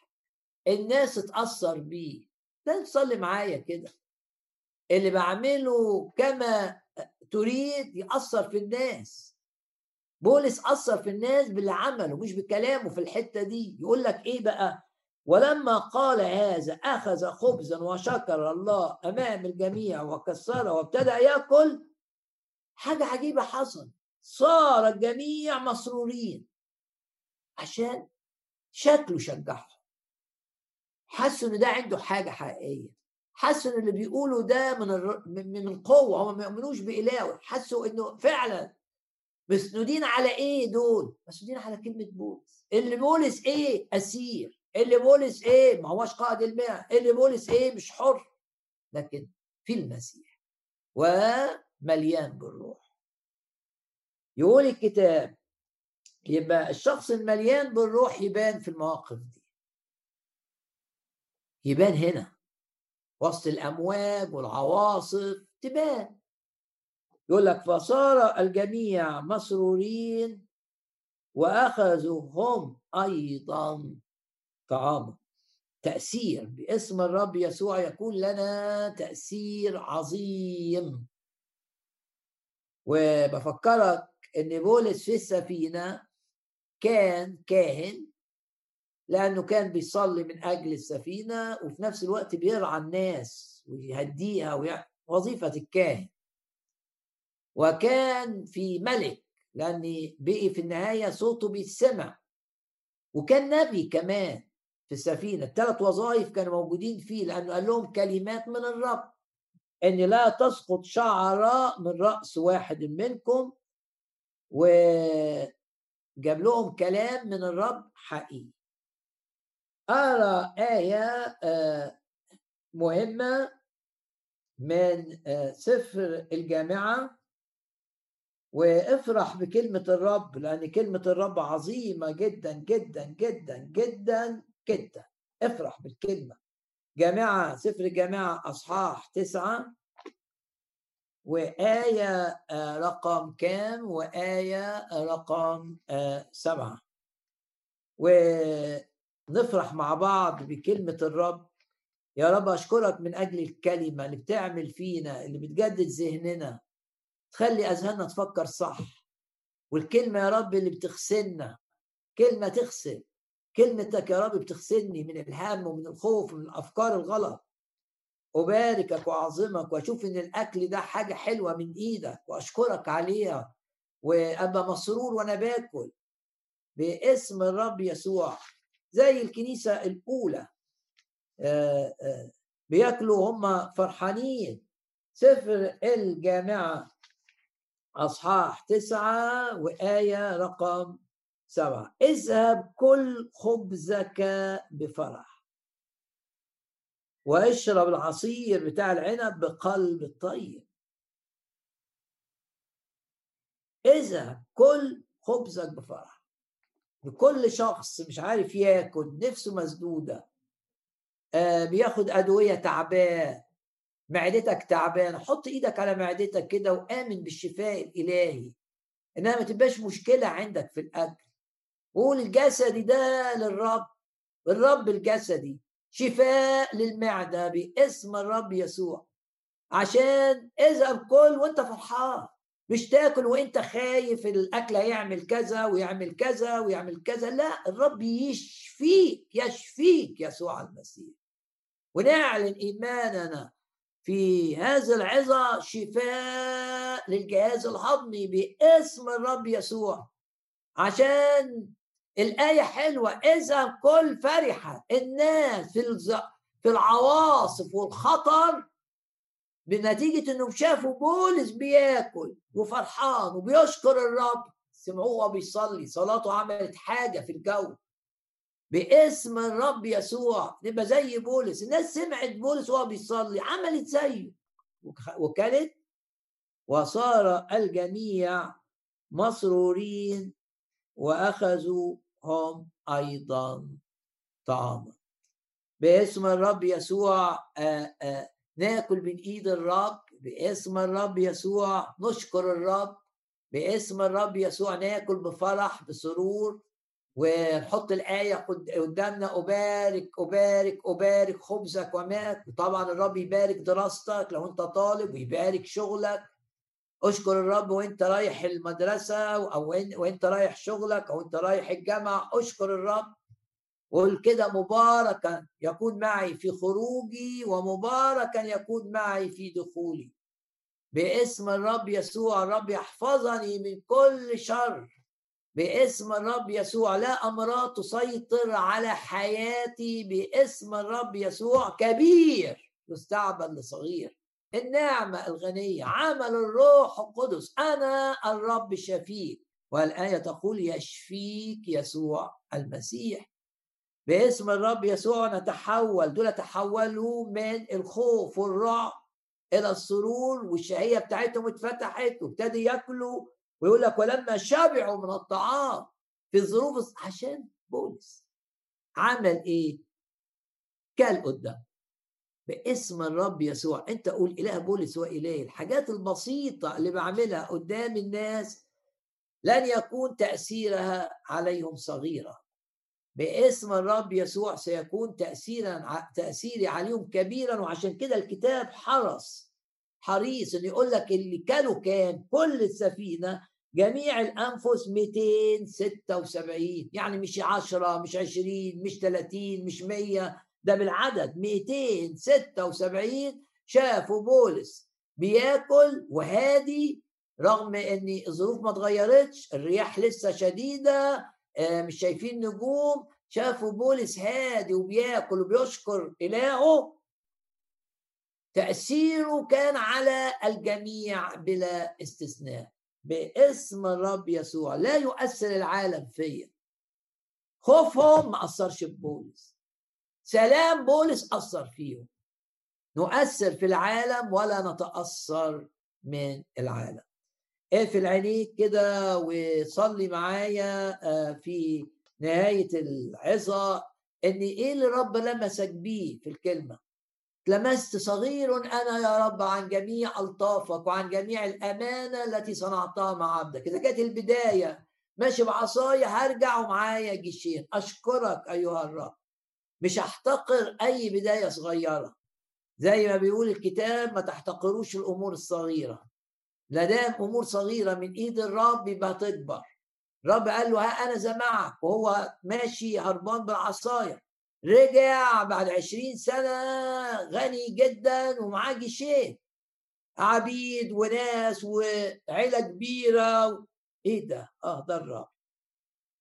الناس تتأثر بيه. ده تصلي معايا كده. اللي بعمله كما تريد يأثر في الناس. بولس أثر في الناس باللي عمله مش بكلامه في الحتة دي. يقول لك إيه بقى؟ ولما قال هذا أخذ خبزا وشكر الله أمام الجميع وكسره وابتدأ يأكل حاجة عجيبة حصل. صار الجميع مسرورين عشان شكله شجعهم. حسوا إن ده عنده حاجة حقيقية. حسوا إن اللي بيقوله ده من الر... من القوة. هم ما يؤمنوش باله حسوا إنه فعلا مسنودين على إيه دول؟ مسنودين على كلمة بولس. اللي بولس إيه؟ أسير. اللي بولس إيه؟ ما هوش قائد المئة اللي بولس إيه؟ مش حر. لكن في المسيح. ومليان بالروح. يقول الكتاب يبقى الشخص المليان بالروح يبان في المواقف دي. يبان هنا. وسط الأمواج والعواصف تبان. يقول لك فصار الجميع مسرورين واخذوا هم أيضا طعاما. تأثير باسم الرب يسوع يكون لنا تأثير عظيم. وبفكرك إن بولس في السفينة كان كاهن لأنه كان بيصلي من أجل السفينة وفي نفس الوقت بيرعى الناس ويهديها ويع... وظيفة الكاهن. وكان في ملك لأن بقي في النهاية صوته بيتسمع. وكان نبي كمان في السفينة. الثلاث وظائف كانوا موجودين فيه لأنه قال لهم كلمات من الرب. إن لا تسقط شعراء من رأس واحد منكم وجاب لهم كلام من الرب حقيقي. أرى آية آه، مهمة من آه، سفر الجامعة. وافرح بكلمة الرب لأن كلمة الرب عظيمة جدا جدا جدا جدا جدا. افرح بالكلمة. جامعة سفر الجامعة أصحاح تسعة. وآية آه، رقم كام؟ وآية رقم سبعة. نفرح مع بعض بكلمة الرب. يا رب أشكرك من أجل الكلمة اللي بتعمل فينا اللي بتجدد ذهننا تخلي أذهاننا تفكر صح. والكلمة يا رب اللي بتغسلنا كلمة تغسل. كلمتك يا رب بتغسلني من الهم ومن الخوف ومن الأفكار الغلط. أباركك وأعظمك وأشوف إن الأكل ده حاجة حلوة من إيدك وأشكرك عليها. وأبقى مسرور وأنا باكل. باسم الرب يسوع. زي الكنيسة الأولى. آه، آه، بياكلوا هم فرحانين. سفر الجامعة. أصحاح تسعة وآية رقم سبعة. اذهب كل خبزك بفرح. واشرب العصير بتاع العنب بقلب طيب. اذهب كل خبزك بفرح لكل شخص مش عارف ياكل نفسه مسدودة آه بياخد أدوية تعبان معدتك تعبان حط إيدك على معدتك كده وآمن بالشفاء الإلهي. إنها ما تبقاش مشكلة عندك في الأكل. قول الجسدي ده للرب الرب الجسدي. شفاء للمعدة باسم الرب يسوع. عشان اذهب كل وانت فرحان. مش تاكل وانت خايف الأكل هيعمل كذا ويعمل كذا ويعمل كذا. لا الرب يشفيك يشفيك يسوع المسيح. ونعلن إيماننا في هذا العظة شفاء للجهاز الهضمي باسم الرب يسوع. عشان الآية حلوة. إذا كل فرحة الناس في في العواصف والخطر بنتيجة انهم شافوا بولس بياكل وفرحان وبيشكر الرب. سمعوه بيصلي صلاته عملت حاجة في الجو. باسم الرب يسوع نبقى زي بولس. الناس سمعت بولس وهو بيصلي عملت زيه. وكانت وصار الجميع مسرورين واخذوا هم أيضا طعاما. باسم الرب يسوع ناكل من إيد الرب. باسم الرب يسوع نشكر الرب. باسم الرب يسوع ناكل بفرح بسرور. ونحط الآية قدامنا أبارك أبارك أبارك خبزك وماءك. وطبعا الرب يبارك دراستك لو أنت طالب ويبارك شغلك. أشكر الرب وأنت رايح المدرسة أو وأنت رايح شغلك أو أنت رايح الجامعة. أشكر الرب. قل كده مباركا يكون معي في خروجي ومباركا يكون معي في دخولي. باسم الرب يسوع الرب يحفظني من كل شر. باسم الرب يسوع لا أمراض تسيطر على حياتي. باسم الرب يسوع كبير يستعبد لصغير. النعمة الغنية عمل الروح القدس أنا الرب شفيك والآية تقول يشفيك يسوع المسيح. باسم الرب يسوع نتحول دول تحولوا من الخوف والرعب إلى السرور والشهية بتاعتهم اتفتحت وابتدوا ياكلوا. ويقول لك ولما شبعوا من الطعام في الظروف عشان بولس عمل إيه؟ كل قدام باسم الرب يسوع. انت قول إله بولس واله الحاجات البسيطة اللي بعملها قدام الناس لن يكون تأثيرها عليهم صغيرا باسم الرب يسوع سيكون تأثيرا تأثيري عليهم كبيرا. وعشان كده الكتاب حرص حريص انه يقول لك اللي كانوا كام كل السفينة جميع الأنفس 276 يعني مش 10 مش 20 مش 30 مش 100 ده بالعدد 276 شافوا بولس بياكل وهادي رغم إن الظروف ما اتغيرتش الرياح لسه شديدة آه، مش شايفين نجوم شافوا بولس هادي وبياكل وبيشكر إلهه. تأثيره كان على الجميع بلا استثناء باسم الرب يسوع لا يؤثر العالم فيا. خوفهم ما أثرش ببولس سلام بولس أثر فيهم نؤثر في العالم ولا نتأثر من العالم. اقفل عينيك كده وصلي معايا آه، في نهاية العظة. ان إيه اللي رب لمسك بيه في الكلمة؟ لمست صغير أنا يا رب عن جميع ألطافك وعن جميع الأمانة التي صنعتها مع عبدك. إذا كانت البداية ماشي بعصايا هرجع ومعايا جيشين. أشكرك أيها الرب. مش هحتقر أي بداية صغيرة. زي ما بيقول الكتاب ما تحتقروش الأمور الصغيرة. لا دام أمور صغيرة من إيد الرب يبقى تكبر. الرب قال له ها أنا زمعك وهو ماشي هربان بالعصاية. رجع بعد عشرين سنة غني جدا ومعاه جيشين. عبيد وناس وعيلة كبيرة إيه ده؟ آه ده الرب.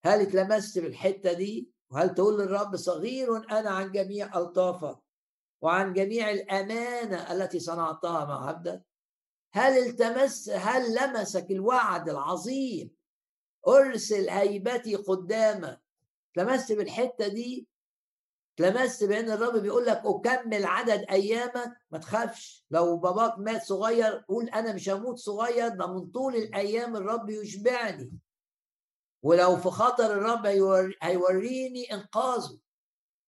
هل اتلمست بالحتة دي؟ وهل تقول للرب صغير أنا عن جميع ألطافك وعن جميع الأمانة التي صنعتها مع عبدك؟ هل التمس هل لمسك الوعد العظيم؟ أرسل هيبتي قدامك لمست بالحتة دي؟ لمست بأن الرب بيقول لك أكمل عدد أيامك. ما تخافش لو باباك مات صغير قول أنا مش هموت صغير ده من طول الأيام الرب يشبعني. ولو في خطر الرب هيوريني إنقاذه.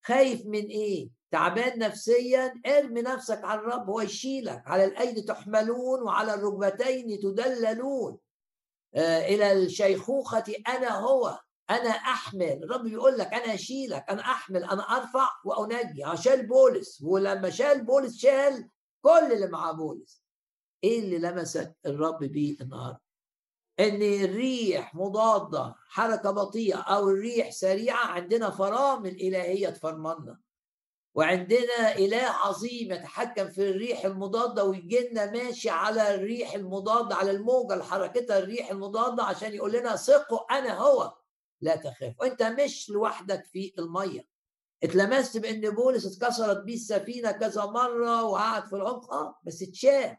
خايف من إيه؟ تعبان نفسيا ارمي نفسك على الرب هو يشيلك. على الأيدي تحملون وعلى الركبتين تدللون. آه إلى الشيخوخة أنا هو أنا أحمل. الرب بيقول لك أنا اشيلك أنا أحمل أنا أرفع وأنجي. شال بولس. ولما شال بولس شال كل اللي مع بولس. إيه اللي لمسك الرب بيه النهارده؟ إن الريح مضادة حركة بطيئة أو الريح سريعة عندنا فرامل إلهية تفرملنا. وعندنا إله عظيم يتحكم في الريح المضادة ويجي لنا ماشي على الريح المضادة على الموجة اللي حركتها الريح المضادة عشان يقول لنا ثقوا أنا هو. لا تخاف. وأنت مش لوحدك في المية. اتلمست بأن بولس اتكسرت بيه السفينة كذا مرة وقعد في العمق؟ آه بس اتشاف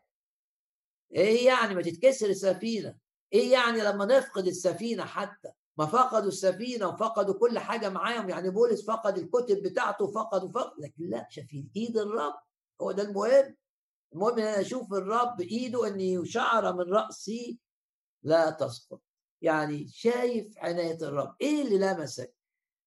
إيه يعني ما تتكسر السفينة؟ إيه يعني لما نفقد السفينة حتى؟ ما فقدوا السفينة وفقدوا كل حاجة معاهم يعني بولس فقد الكتب بتاعته فقد وفقد لكن لا شايفين إيد الرب هو ده المهم. المهم إن أنا أشوف الرب إيده إن شعره من رأسي لا تسقط. يعني شايف عناية الرب. إيه اللي لمسك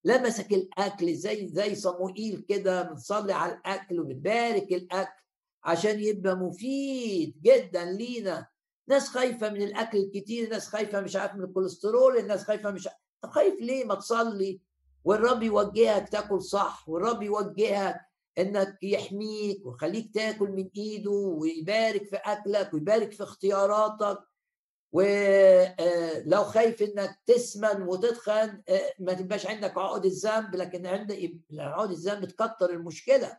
لمسك الأكل زي زي صموئيل كده بنصلي على الأكل وبنبارك الأكل عشان يبقى مفيد جدا لينا. ناس خايفة من الأكل الكتير ناس خايفة مش عارف من الكوليسترول الناس خايفة مش طب خايف ليه؟ ما تصلي والرب يوجهك تاكل صح والرب يوجهك إنك يحميك ويخليك تاكل من إيده ويبارك في أكلك ويبارك في اختياراتك. ولو خايف إنك تسمن وتتخن ما تبقاش عندك عقد الذنب لكن عندك عقد الذنب تكتر المشكلة.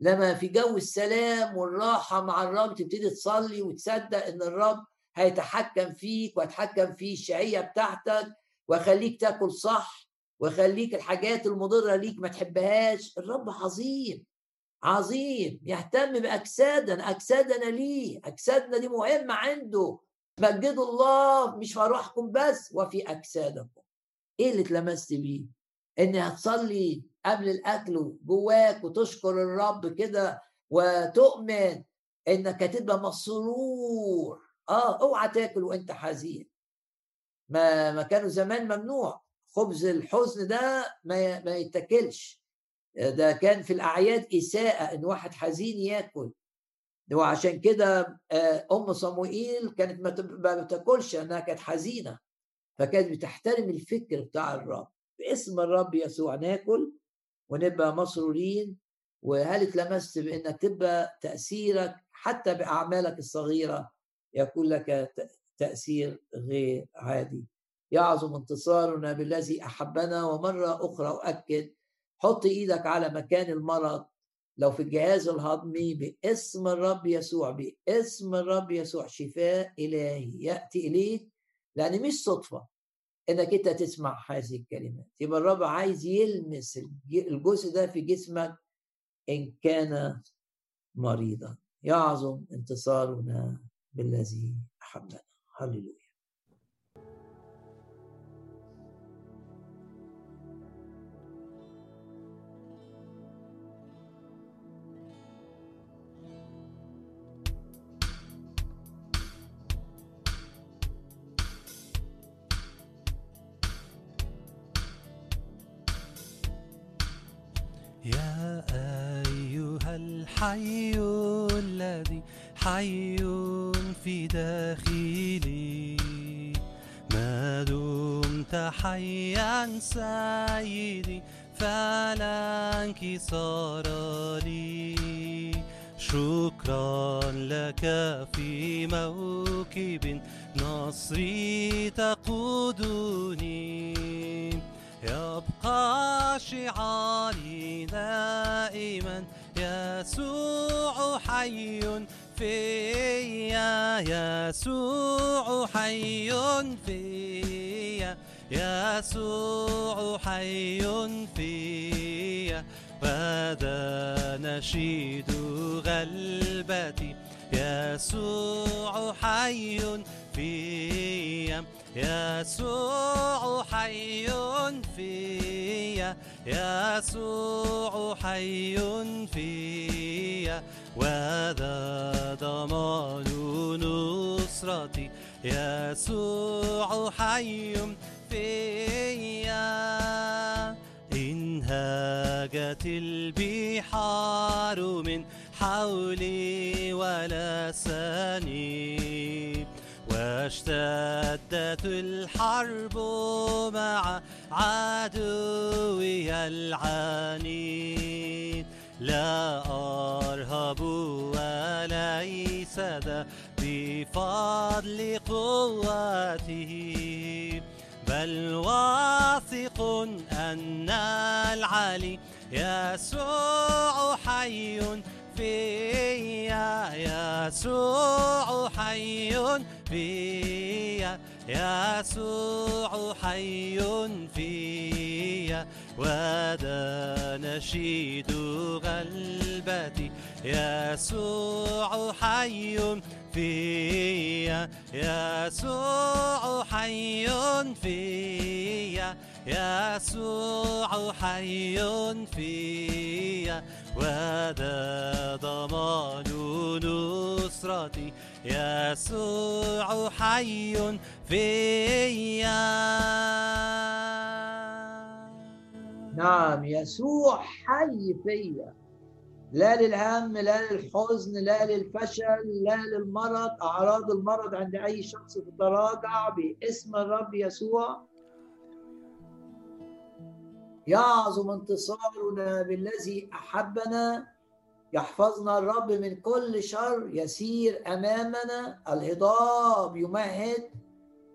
لما في جو السلام والراحة مع الرب تبتدي تصلي وتصدق إن الرب هيتحكم فيك ويتحكم في الشهيه بتاعتك ويخليك تاكل صح ويخليك الحاجات المضرة ليك ما تحبهاش. الرب عظيم عظيم يهتم بأجسادنا أجسادنا ليه أجسادنا دي مهمة عنده. مجدوا الله مش في ارواحكم بس وفي أجسادكم. إيه اللي اتلمست بيه؟ ان هتصلي قبل الأكل جواك وتشكر الرب كده وتؤمن إنك هتبقى مسرور. آه أوعى تاكل وأنت حزين. ما ما كانوا زمان ممنوع. خبز الحزن ده ما ما يتاكلش. ده كان في الأعياد إساءة إن واحد حزين ياكل. وعشان كده آه، أم صموئيل كانت ما بتاكلش انها كانت حزينة. فكانت بتحترم الفكر بتاع الرب. باسم الرب يسوع ناكل ونبقى مسرورين وهل اتلمست بإنك تبقى تأثيرك حتى بأعمالك الصغيرة يكون لك تأثير غير عادي؟ يعظم انتصارنا بالذي أحبنا ومرة أخرى أؤكد حط إيدك على مكان المرض. لو في الجهاز الهضمي باسم الرب يسوع باسم الرب يسوع شفاء إلهي يأتي إليك لأن مش صدفة. إنك أنت تسمع هذه الكلمات. يبقى الرب عايز يلمس الجزء ده في جسمك إن كان مريضا. يعظم انتصارنا بالذي أحبنا. هللويا. أيها الحي الذي حي في داخلي ما دمت حيا سيدي فلا انكسار لي. شكرا لك في موكب نصري تقودني. يبقى شعاري دائما. يسوع حي فيا يسوع حي فيا يسوع حي فيا. وهذا نشيد غلبتي. يسوع حي فيا. يسوع حي فيا يسوع حي فيا. وذا ضمان نصرتي يسوع حي فيا. إن هاجت البحار من حولي ولا سني. واشتدت الحرب مع عدوي العنيد. لا أرهب وليس ذا بفضل قوته بل واثق أن العلي يسوع حي فيا يسوع حي فيا يسوع حي فيا وذا نشيد غلبتي يسوع حي فيا يسوع حي فيا يسوع حي فيا وهذا ضمان نصرتي يسوع حي فيا. نعم يسوع حي فيا. لا للهم لا للحزن لا للفشل لا للمرض. أعراض المرض عند أي شخص تتراجع باسم الرب يسوع. يعظم انتصارنا بالذي أحبنا. يحفظنا الرب من كل شر يسير أمامنا. الهضاب يمهد.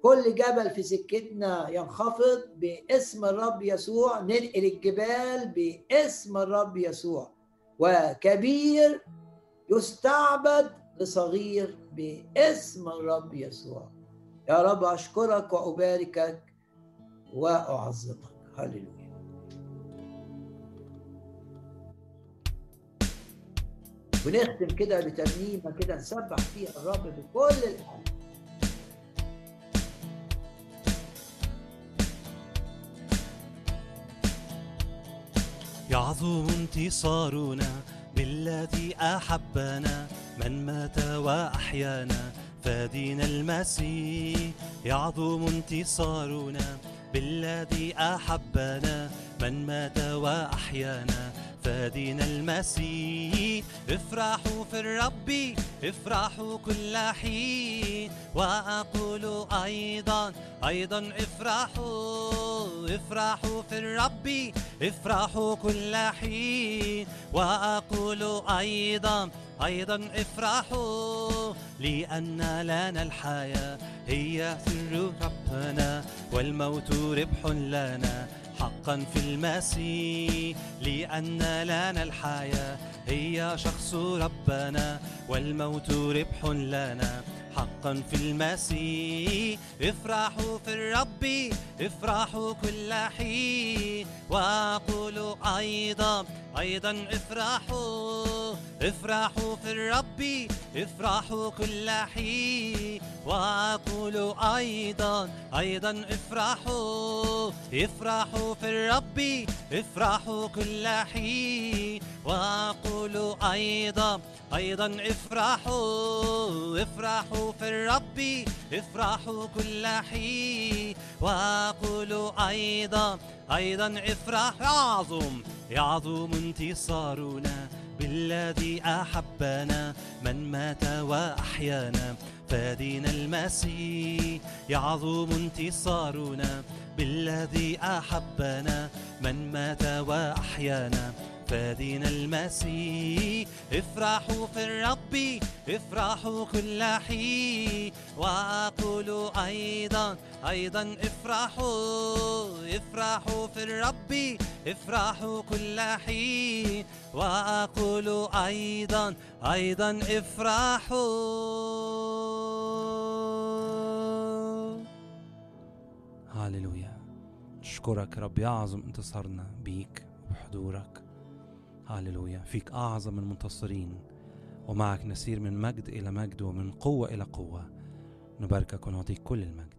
كل جبل في سكتنا ينخفض باسم الرب يسوع. ننقل الجبال باسم الرب يسوع. وكبير يستعبد لصغير باسم الرب يسوع. يا رب أشكرك وأباركك وأعظمك. هللويا. ونختم كده بترنيمة كده نسبح فيها الرب بكل الحال يعظم انتصارنا بالذي أحبنا من مات وأحيانا فادينا المسيح. يعظم انتصارنا بالذي أحبنا من مات وأحيانا فادينا المسيح. افرحوا في الرب افرحوا كل حين. وأقول أيضا أيضا افرحوا افرحوا في الرب افرحوا كل حين. وأقول أيضا أيضا افرحوا لأن لنا الحياة هي سر ربنا والموت ربح لنا. حقا في المسيح لأن لنا الحياة هي شخص ربنا والموت ربح لنا. حقا في المسيح. افرحوا في الرب افرحوا كل حين. وأقول أيضا أيضا افرحوا افرحوا في الرب افرحوا كل حين. وأقول أيضا أيضا افرحوا افرحوا في الرب افرحوا كل حين. واقول أيضا أيضا افرحوا افرحوا في الرب افرحوا كل حين. واقول أيضا أيضا افرح يعظم يعظم انتصارنا بالذي أحبنا من مات وأحيانا. فادينا المسيح يعظم انتصارنا بالذي أحبنا. من مات وأحيانا فادينا المسيح. افرحوا في الرب افرحوا كل حين واقول أيضا أيضا افرحوا افرحوا في الرب افرحوا كل حين واقول أيضا أيضا افرحوا. هاللويا. نشكرك رب يعظم انتصارنا بيك وبحضورك. هاللويا. فيك أعظم المنتصرين. ومعك نسير من مجد إلى مجد ومن قوة إلى قوة. نباركك ونعطيك كل المجد.